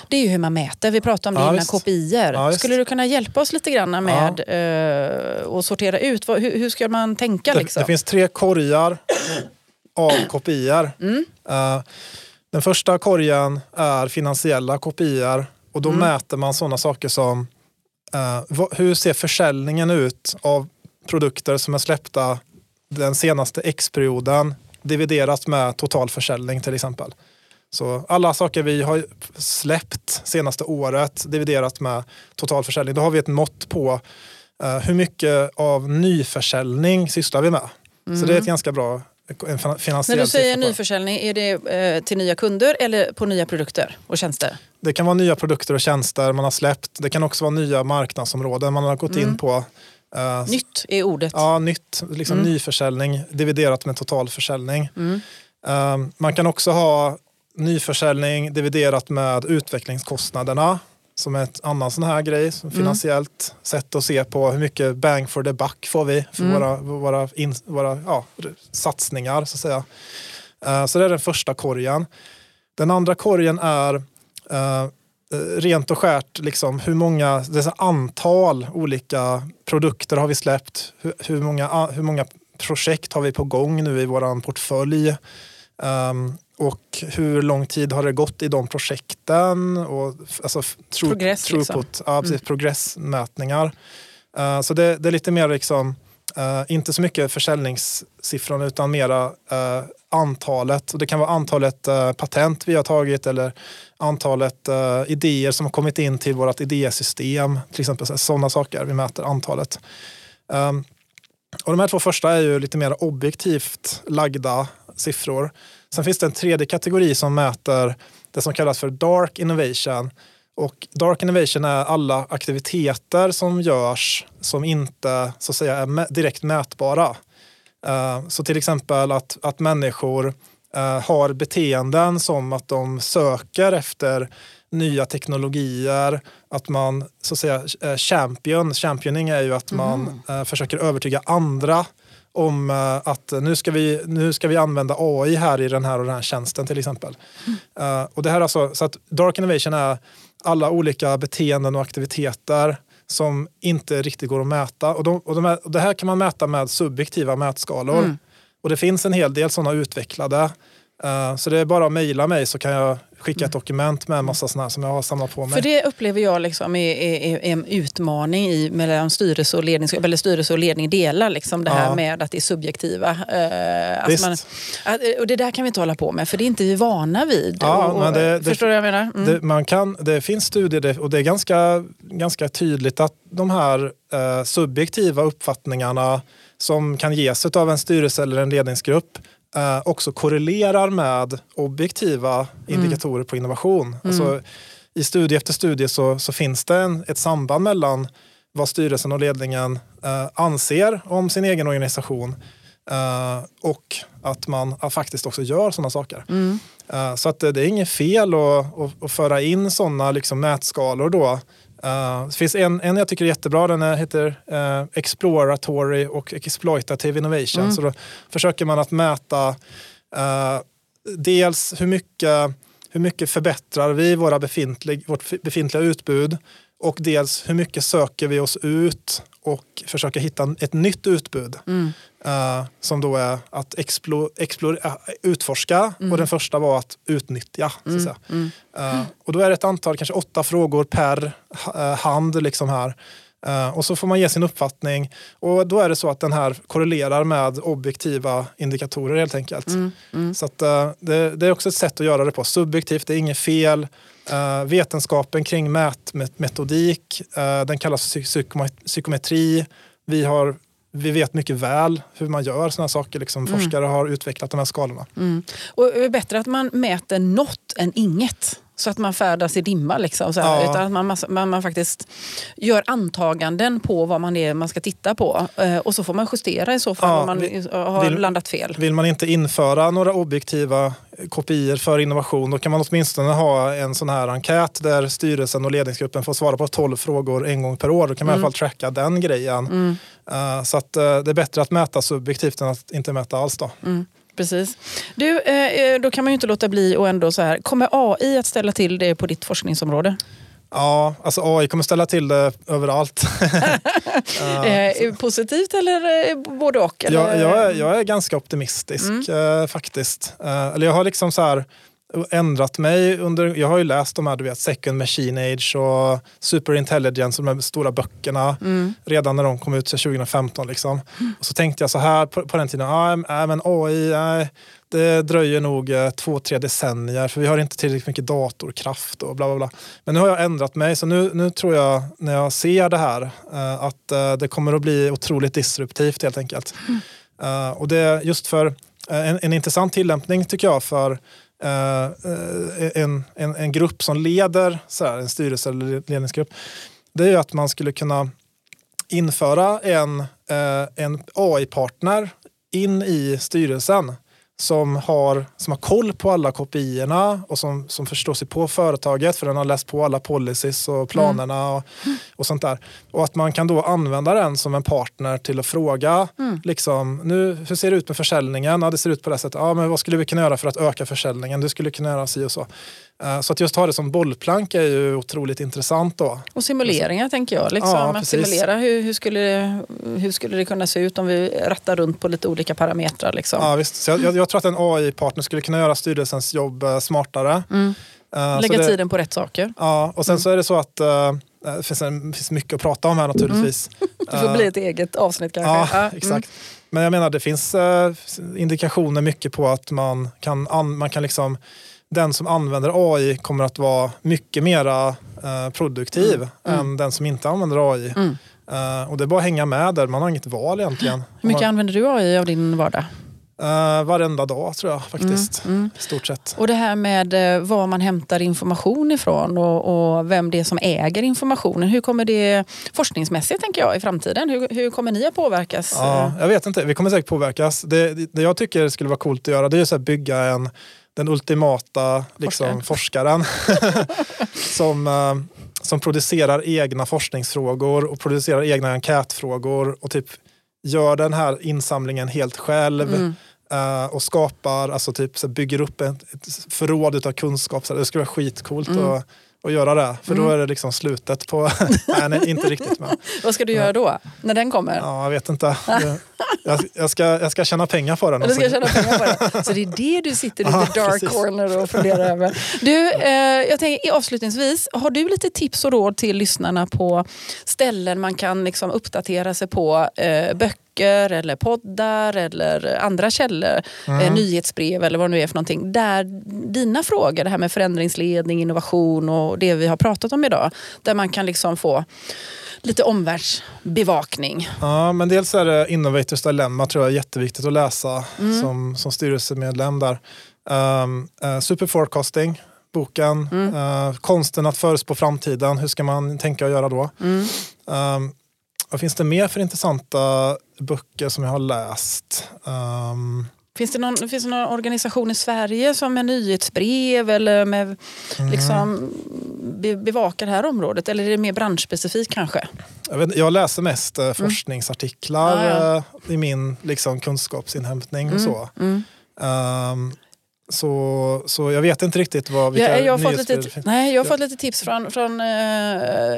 Det är ju hur man mäter. Vi pratade om det ja, innan, KPIer. Skulle du kunna hjälpa oss lite grann med att sortera ut? Hur, hur ska man tänka? Det, liksom? det finns tre korgar av kopior. Mm. Uh, den första korgen är finansiella kopior och då mm. mäter man sådana saker som uh, hur ser försäljningen ut av produkter som är släppta den senaste X-perioden dividerat med totalförsäljning till exempel. Så alla saker vi har släppt senaste året dividerat med totalförsäljning, då har vi ett mått på uh, hur mycket av nyförsäljning sysslar vi med. Mm. Så det är ett ganska bra När du säger nyförsäljning, är det eh, till nya kunder eller på nya produkter och tjänster? Det kan vara nya produkter och tjänster man har släppt. Det kan också vara nya marknadsområden man har gått mm. in på. Uh, nytt är ordet. Ja, nytt. Liksom mm. Nyförsäljning dividerat med totalförsäljning. Mm. Uh, man kan också ha nyförsäljning dividerat med utvecklingskostnaderna som är ett annan sån här grej, som mm. finansiellt sätt att se på hur mycket bang for the buck får vi för mm. våra, våra, in, våra ja, satsningar. Så att säga. Uh, så det är den första korgen. Den andra korgen är uh, rent och skärt liksom, hur många, dessa antal olika produkter har vi släppt? Hur, hur, många, hur många projekt har vi på gång nu i vår portfölj? Um, och hur lång tid har det gått i de projekten? Och, alltså, tro, Progress, throughput, liksom. ja, precis, mm. progressmätningar. Uh, så det, det, är lite mer liksom, uh, inte så mycket försäljningssiffrorna utan mera uh, antalet. Och det kan vara antalet patent vi har tagit eller antalet idéer som har kommit in till vårt idésystem. Till exempel sådana saker. Vi mäter antalet. Um, och de här två första är ju lite mer objektivt lagda siffror. Sen finns det en tredje kategori som mäter det som kallas för dark innovation. Och dark innovation är alla aktiviteter som görs som inte så att säga, är direkt mätbara. Uh, så till exempel att, att människor uh, har beteenden som att de söker efter nya teknologier, att man så att säga eh, champion, championing är ju att man mm. försöker övertyga andra om uh, att nu ska, vi, nu ska vi använda AI här i den här och den här tjänsten till exempel. Mm. Uh, och det här alltså, så att Dark Innovation är alla olika beteenden och aktiviteter som inte riktigt går att mäta. Och, de, och, de är, och det här kan man mäta med subjektiva mätskalor. Mm. Och det finns en hel del sådana utvecklade. Uh, så det är bara att mejla mig så kan jag skicka ett dokument med en massa sådana som jag har samlat på mig. För det upplever jag liksom är, är, är en utmaning i mellan styrelse och ledning, eller styrelse och ledning delar liksom det här Ja. med att det är subjektiva. Eh, att Visst. man, att, och det där kan vi inte hålla på med för det är inte vi vana vid. Ja, och, och, det- förstår du vad jag menar? Mm. Det, man kan, det finns studier och det är ganska, ganska tydligt att de här eh, subjektiva uppfattningarna som kan ges av en styrelse eller en ledningsgrupp eh, också korrelerar med objektiva indikatorer på innovation. Alltså, I studie efter studie så, så finns det en, ett samband mellan vad styrelsen och ledningen eh, anser om sin egen organisation eh, och att man eh, faktiskt också gör sådana saker. Eh, Så att det, det är inget fel att, att, att föra in sådana liksom mätskalor då. Eh, det finns en, en jag tycker är jättebra, den heter eh, Exploratory och Exploitative Innovation. Så då försöker man att mäta eh, dels hur mycket, hur mycket förbättrar vi våra befintlig, vårt befintliga utbud och dels hur mycket söker vi oss ut och försöker hitta ett nytt utbud. Eh, som då är att explo, explo, äh, utforska och den första var att utnyttja. Så att säga. Eh, och då är det ett antal, kanske åtta frågor per ha- eh, hand liksom här. Eh, och så får man ge sin uppfattning och då är det så att den här korrelerar med objektiva indikatorer helt enkelt. Så att, eh, det, det är också ett sätt att göra det på. Subjektivt, det är inget fel. Eh, vetenskapen kring mätmetodik, uh, den kallas psy- psykomet- psykometri. Vi, har, vi vet mycket väl hur man gör sådana saker. Liksom, Forskare har utvecklat de här skalorna. Mm. Och det är bättre att man mäter något än inget. Så att man färdas i dimma. Liksom, så här, Ja. Utan att man, man, man faktiskt gör antaganden på vad man, är, man ska titta på. Eh, och så får man justera i så fall Ja, om man vi- har vill- landat fel. Vill man inte införa några objektiva kopior för innovation då kan man åtminstone ha en sån här enkät där styrelsen och ledningsgruppen får svara på 12 frågor en gång per år. Då kan man i alla fall tracka den grejen. Eh, så att, eh, det är bättre att mäta subjektivt än att inte mäta alls. Då. Precis. Du, eh, då kan man ju inte låta bli och ändå så här. Kommer AI att ställa till det på ditt forskningsområde? Ja, alltså AI kommer ställa till det överallt. Eh, positivt eller eh, både och? Eller? jag, jag, är, jag är ganska optimistisk eh, faktiskt. Eh, eller jag har liksom så här ändrat mig under, jag har ju läst de här du vet, Second Machine Age och Superintelligence, de här stora böckerna redan när de kom ut så 2015. Liksom. Och så tänkte jag så här på, på den tiden, ah, äh, men AI, nej, det dröjer nog eh, två, tre decennier för vi har inte tillräckligt mycket datorkraft och bla bla bla. Men nu har jag ändrat mig så nu, nu tror jag när jag ser det här eh, att eh, det kommer att bli otroligt disruptivt helt enkelt. Eh, och det är just för eh, en, en intressant tillämpning tycker jag för Eh, eh, en, en, en grupp som leder så här, en styrelse eller ledningsgrupp. Det är ju att man skulle kunna införa en, eh, en AI-partner in i styrelsen som har, som har koll på alla kopiorna och som, som förstår sig på företaget för den har läst på alla policies och planerna och, och sånt där. Och att man kan då använda den som en partner till att fråga liksom, nu, hur ser det ut med försäljningen? Ja, det ser ut på det här sättet. Ja, men vad skulle vi kunna göra för att öka försäljningen? Du skulle kunna göra si och så. Eh, Så att just ha det som bollplank är ju otroligt intressant då. Och simuleringar tänker jag. Liksom, Ja, att simulera hur, hur, skulle det, hur skulle det kunna se ut om vi rattar runt på lite olika parametrar. Liksom. Ja, visst. Så jag, jag, tror att en AI-partner skulle kunna göra styrelsens jobb eh, smartare. Eh, så Lägga det- tiden på rätt saker. Ja, och sen så är det så att eh, det finns, en, finns mycket att prata om här naturligtvis. Det får bli ett eget avsnitt kanske. Ja, Ja, exakt. Men jag menar det finns eh, indikationer mycket på att man kan, an, man kan liksom den som använder AI kommer att vara mycket mera eh, produktiv än den som inte använder AI. Eh, och det är bara att hänga med där, man har inget val egentligen. Hur mycket man, använder du AI av din vardag? Eh, varenda dag tror jag faktiskt, i stort sett. Och det här med eh, var man hämtar information ifrån och, och vem det är som äger informationen. Hur kommer det forskningsmässigt tänker jag i framtiden? Hur, hur kommer ni att påverkas? Ja, jag vet inte, vi kommer säkert påverkas. Det, det, det jag tycker skulle vara coolt att göra det är här bygga en, den ultimata liksom, forskaren som, eh, som producerar egna forskningsfrågor och producerar egna enkätfrågor och typ gör den här insamlingen helt själv. eh, och skapar, alltså typ så bygger upp ett, ett förråd av kunskap. Så det skulle vara skitcoolt att, att göra det. För då är det liksom slutet på... nej, nej, inte riktigt. Men, Vad ska du göra då? När den kommer? ja, jag vet inte. Jag, jag, ska, jag ska tjäna pengar på den. Du ska och så- tjäna pengar på det. Så det är det du sitter i Ja, the dark precis. corner och funderar över. Du, eh, jag tänker avslutningsvis, har du lite tips och råd till lyssnarna på ställen man kan liksom uppdatera sig på? Eh, böcker eller poddar eller andra källor, Mm. eh, nyhetsbrev eller vad det nu är för någonting. Där dina frågor, det här med förändringsledning, innovation och det vi har pratat om idag, där man kan liksom få lite omvärldsbevakning. Ja, men dels är det Innovators Dilemma tror jag är jätteviktigt att läsa Mm. som, som styrelsemedlem där. Um, uh, Superforecasting, boken. Mm. Uh, konsten att förutspå framtiden. Hur ska man tänka och göra då? Mm. Um, vad finns det mer för intressanta böcker som jag har läst? Um, Finns det, någon, finns det någon organisation i Sverige som med nyhetsbrev eller med Mm. liksom, be, bevakar det här området? Eller är det mer branschspecifikt kanske? jag, vet, jag läser mest uh, forskningsartiklar Mm. Ja, ja. uh, i min liksom, kunskapsinhämtning och så. Mm. Um, så. Så jag vet inte riktigt vad, vilka Jag, jag, har fått lite, nej, jag har Ja. fått lite tips från, från eh,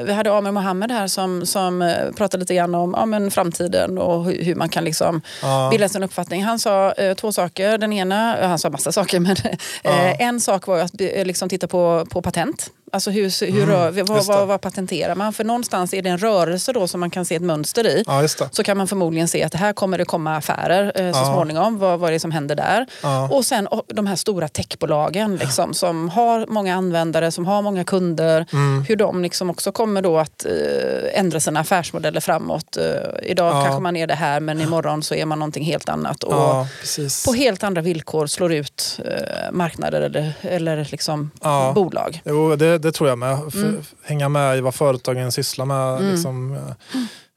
vi hade Amir Mohammed här som, som eh, pratade lite grann om ja, men framtiden och hur, hur man kan liksom Ja. bilda sig en uppfattning. Han sa eh, två saker. Den ena, eh, han sa massa saker, men eh, Ja. en sak var att eh, liksom, titta på, på patent. Alltså hur, hur, Mm, vad, vad, vad patenterar man? För någonstans är det en rörelse då som man kan se ett mönster i. Ja. Så kan man förmodligen se att här kommer det komma affärer eh, så Ja. småningom. Vad, vad är det som händer där? Ja. Och sen och, de här stora techbolagen liksom, som har många användare, som har många kunder. Mm. Hur de liksom också kommer då att eh, ändra sina affärsmodeller framåt. Eh, idag kanske man är det här men imorgon så är man någonting helt annat. Och på helt andra villkor slår ut eh, marknader eller, eller liksom bolag. Jo, det, det tror jag med. F- Mm. Hänga med i vad företagen sysslar med. Mm. Liksom,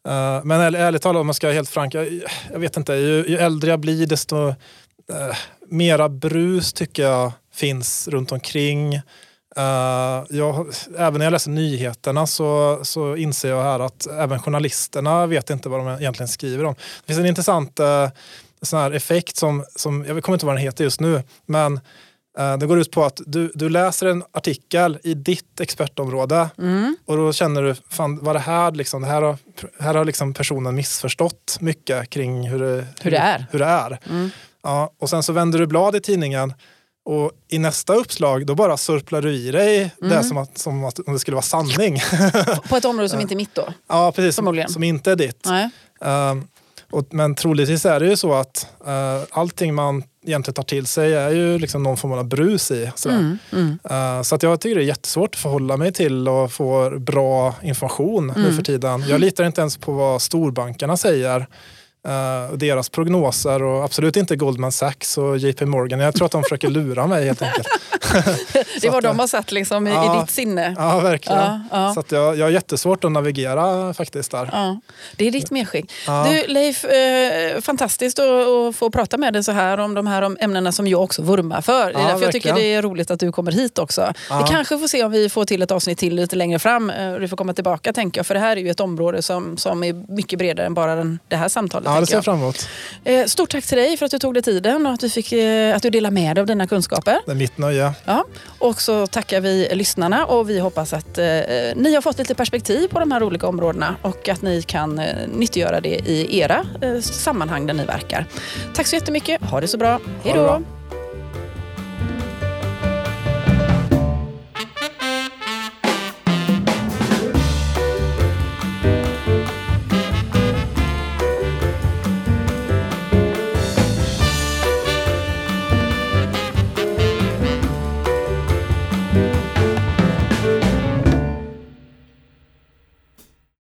eh, men ärligt, ärligt talat, om man ska vara helt frank, jag, jag vet inte. Ju, ju äldre jag blir desto eh, mera brus tycker jag finns runt omkring. Eh, jag, även när jag läser nyheterna så, så inser jag här att även journalisterna vet inte vad de egentligen skriver om. Det finns en intressant eh, sån här effekt som, som, jag kommer inte ihåg vad den heter just nu, men det går ut på att du, du läser en artikel i ditt expertområde Mm. och då känner du, fan vad det här liksom, det här har, här har liksom personen missförstått mycket kring hur det, Hur det är. Hur det är. Mm. Ja, och sen så vänder du blad i tidningen och i nästa uppslag då bara surplar du i dig Mm. det som, att, som att om det skulle vara sanning. På ett område som inte är mitt då? ja, precis. Som, som inte är ditt. Nej. Um, och, men troligtvis är det ju så att uh, allting man egentligen tar till sig är ju liksom någon form av brus i. Mm. Mm. Uh, så att jag tycker det är jättesvårt att förhålla mig till och få bra information nu Mm. för tiden. Jag litar inte ens på vad storbankerna säger. Uh, deras prognoser och absolut inte Goldman Sachs och JP Morgan. Jag tror att de försöker lura mig helt enkelt. Det var att, de har satt liksom i, ja. i ditt sinne. Ja, verkligen. Ja, ja. Så att jag, jag har jättesvårt att navigera faktiskt där. Det är ditt medskick. Du Leif, eh, fantastiskt att, att få prata med dig så här om de här ämnena som jag också vurmar för. Det Ja, därför jag tycker det är roligt att du kommer hit också. Vi kanske får se om vi får till ett avsnitt till lite längre fram. eh, Du får komma tillbaka tänker jag. För det här är ju ett område som, som är mycket bredare än bara den, det här samtalet. Ja, det ser jag fram emot. Eh, Stort tack till dig för att du tog dig tiden och att, vi fick, eh, att du delar med dig av dina kunskaper. Det är mitt nöje. Ja. Och så tackar vi lyssnarna och vi hoppas att eh, ni har fått lite perspektiv på de här olika områdena och att ni kan eh, nyttiggöra det i era eh, sammanhang där ni verkar. Tack så jättemycket. Ha det så bra. Hej då.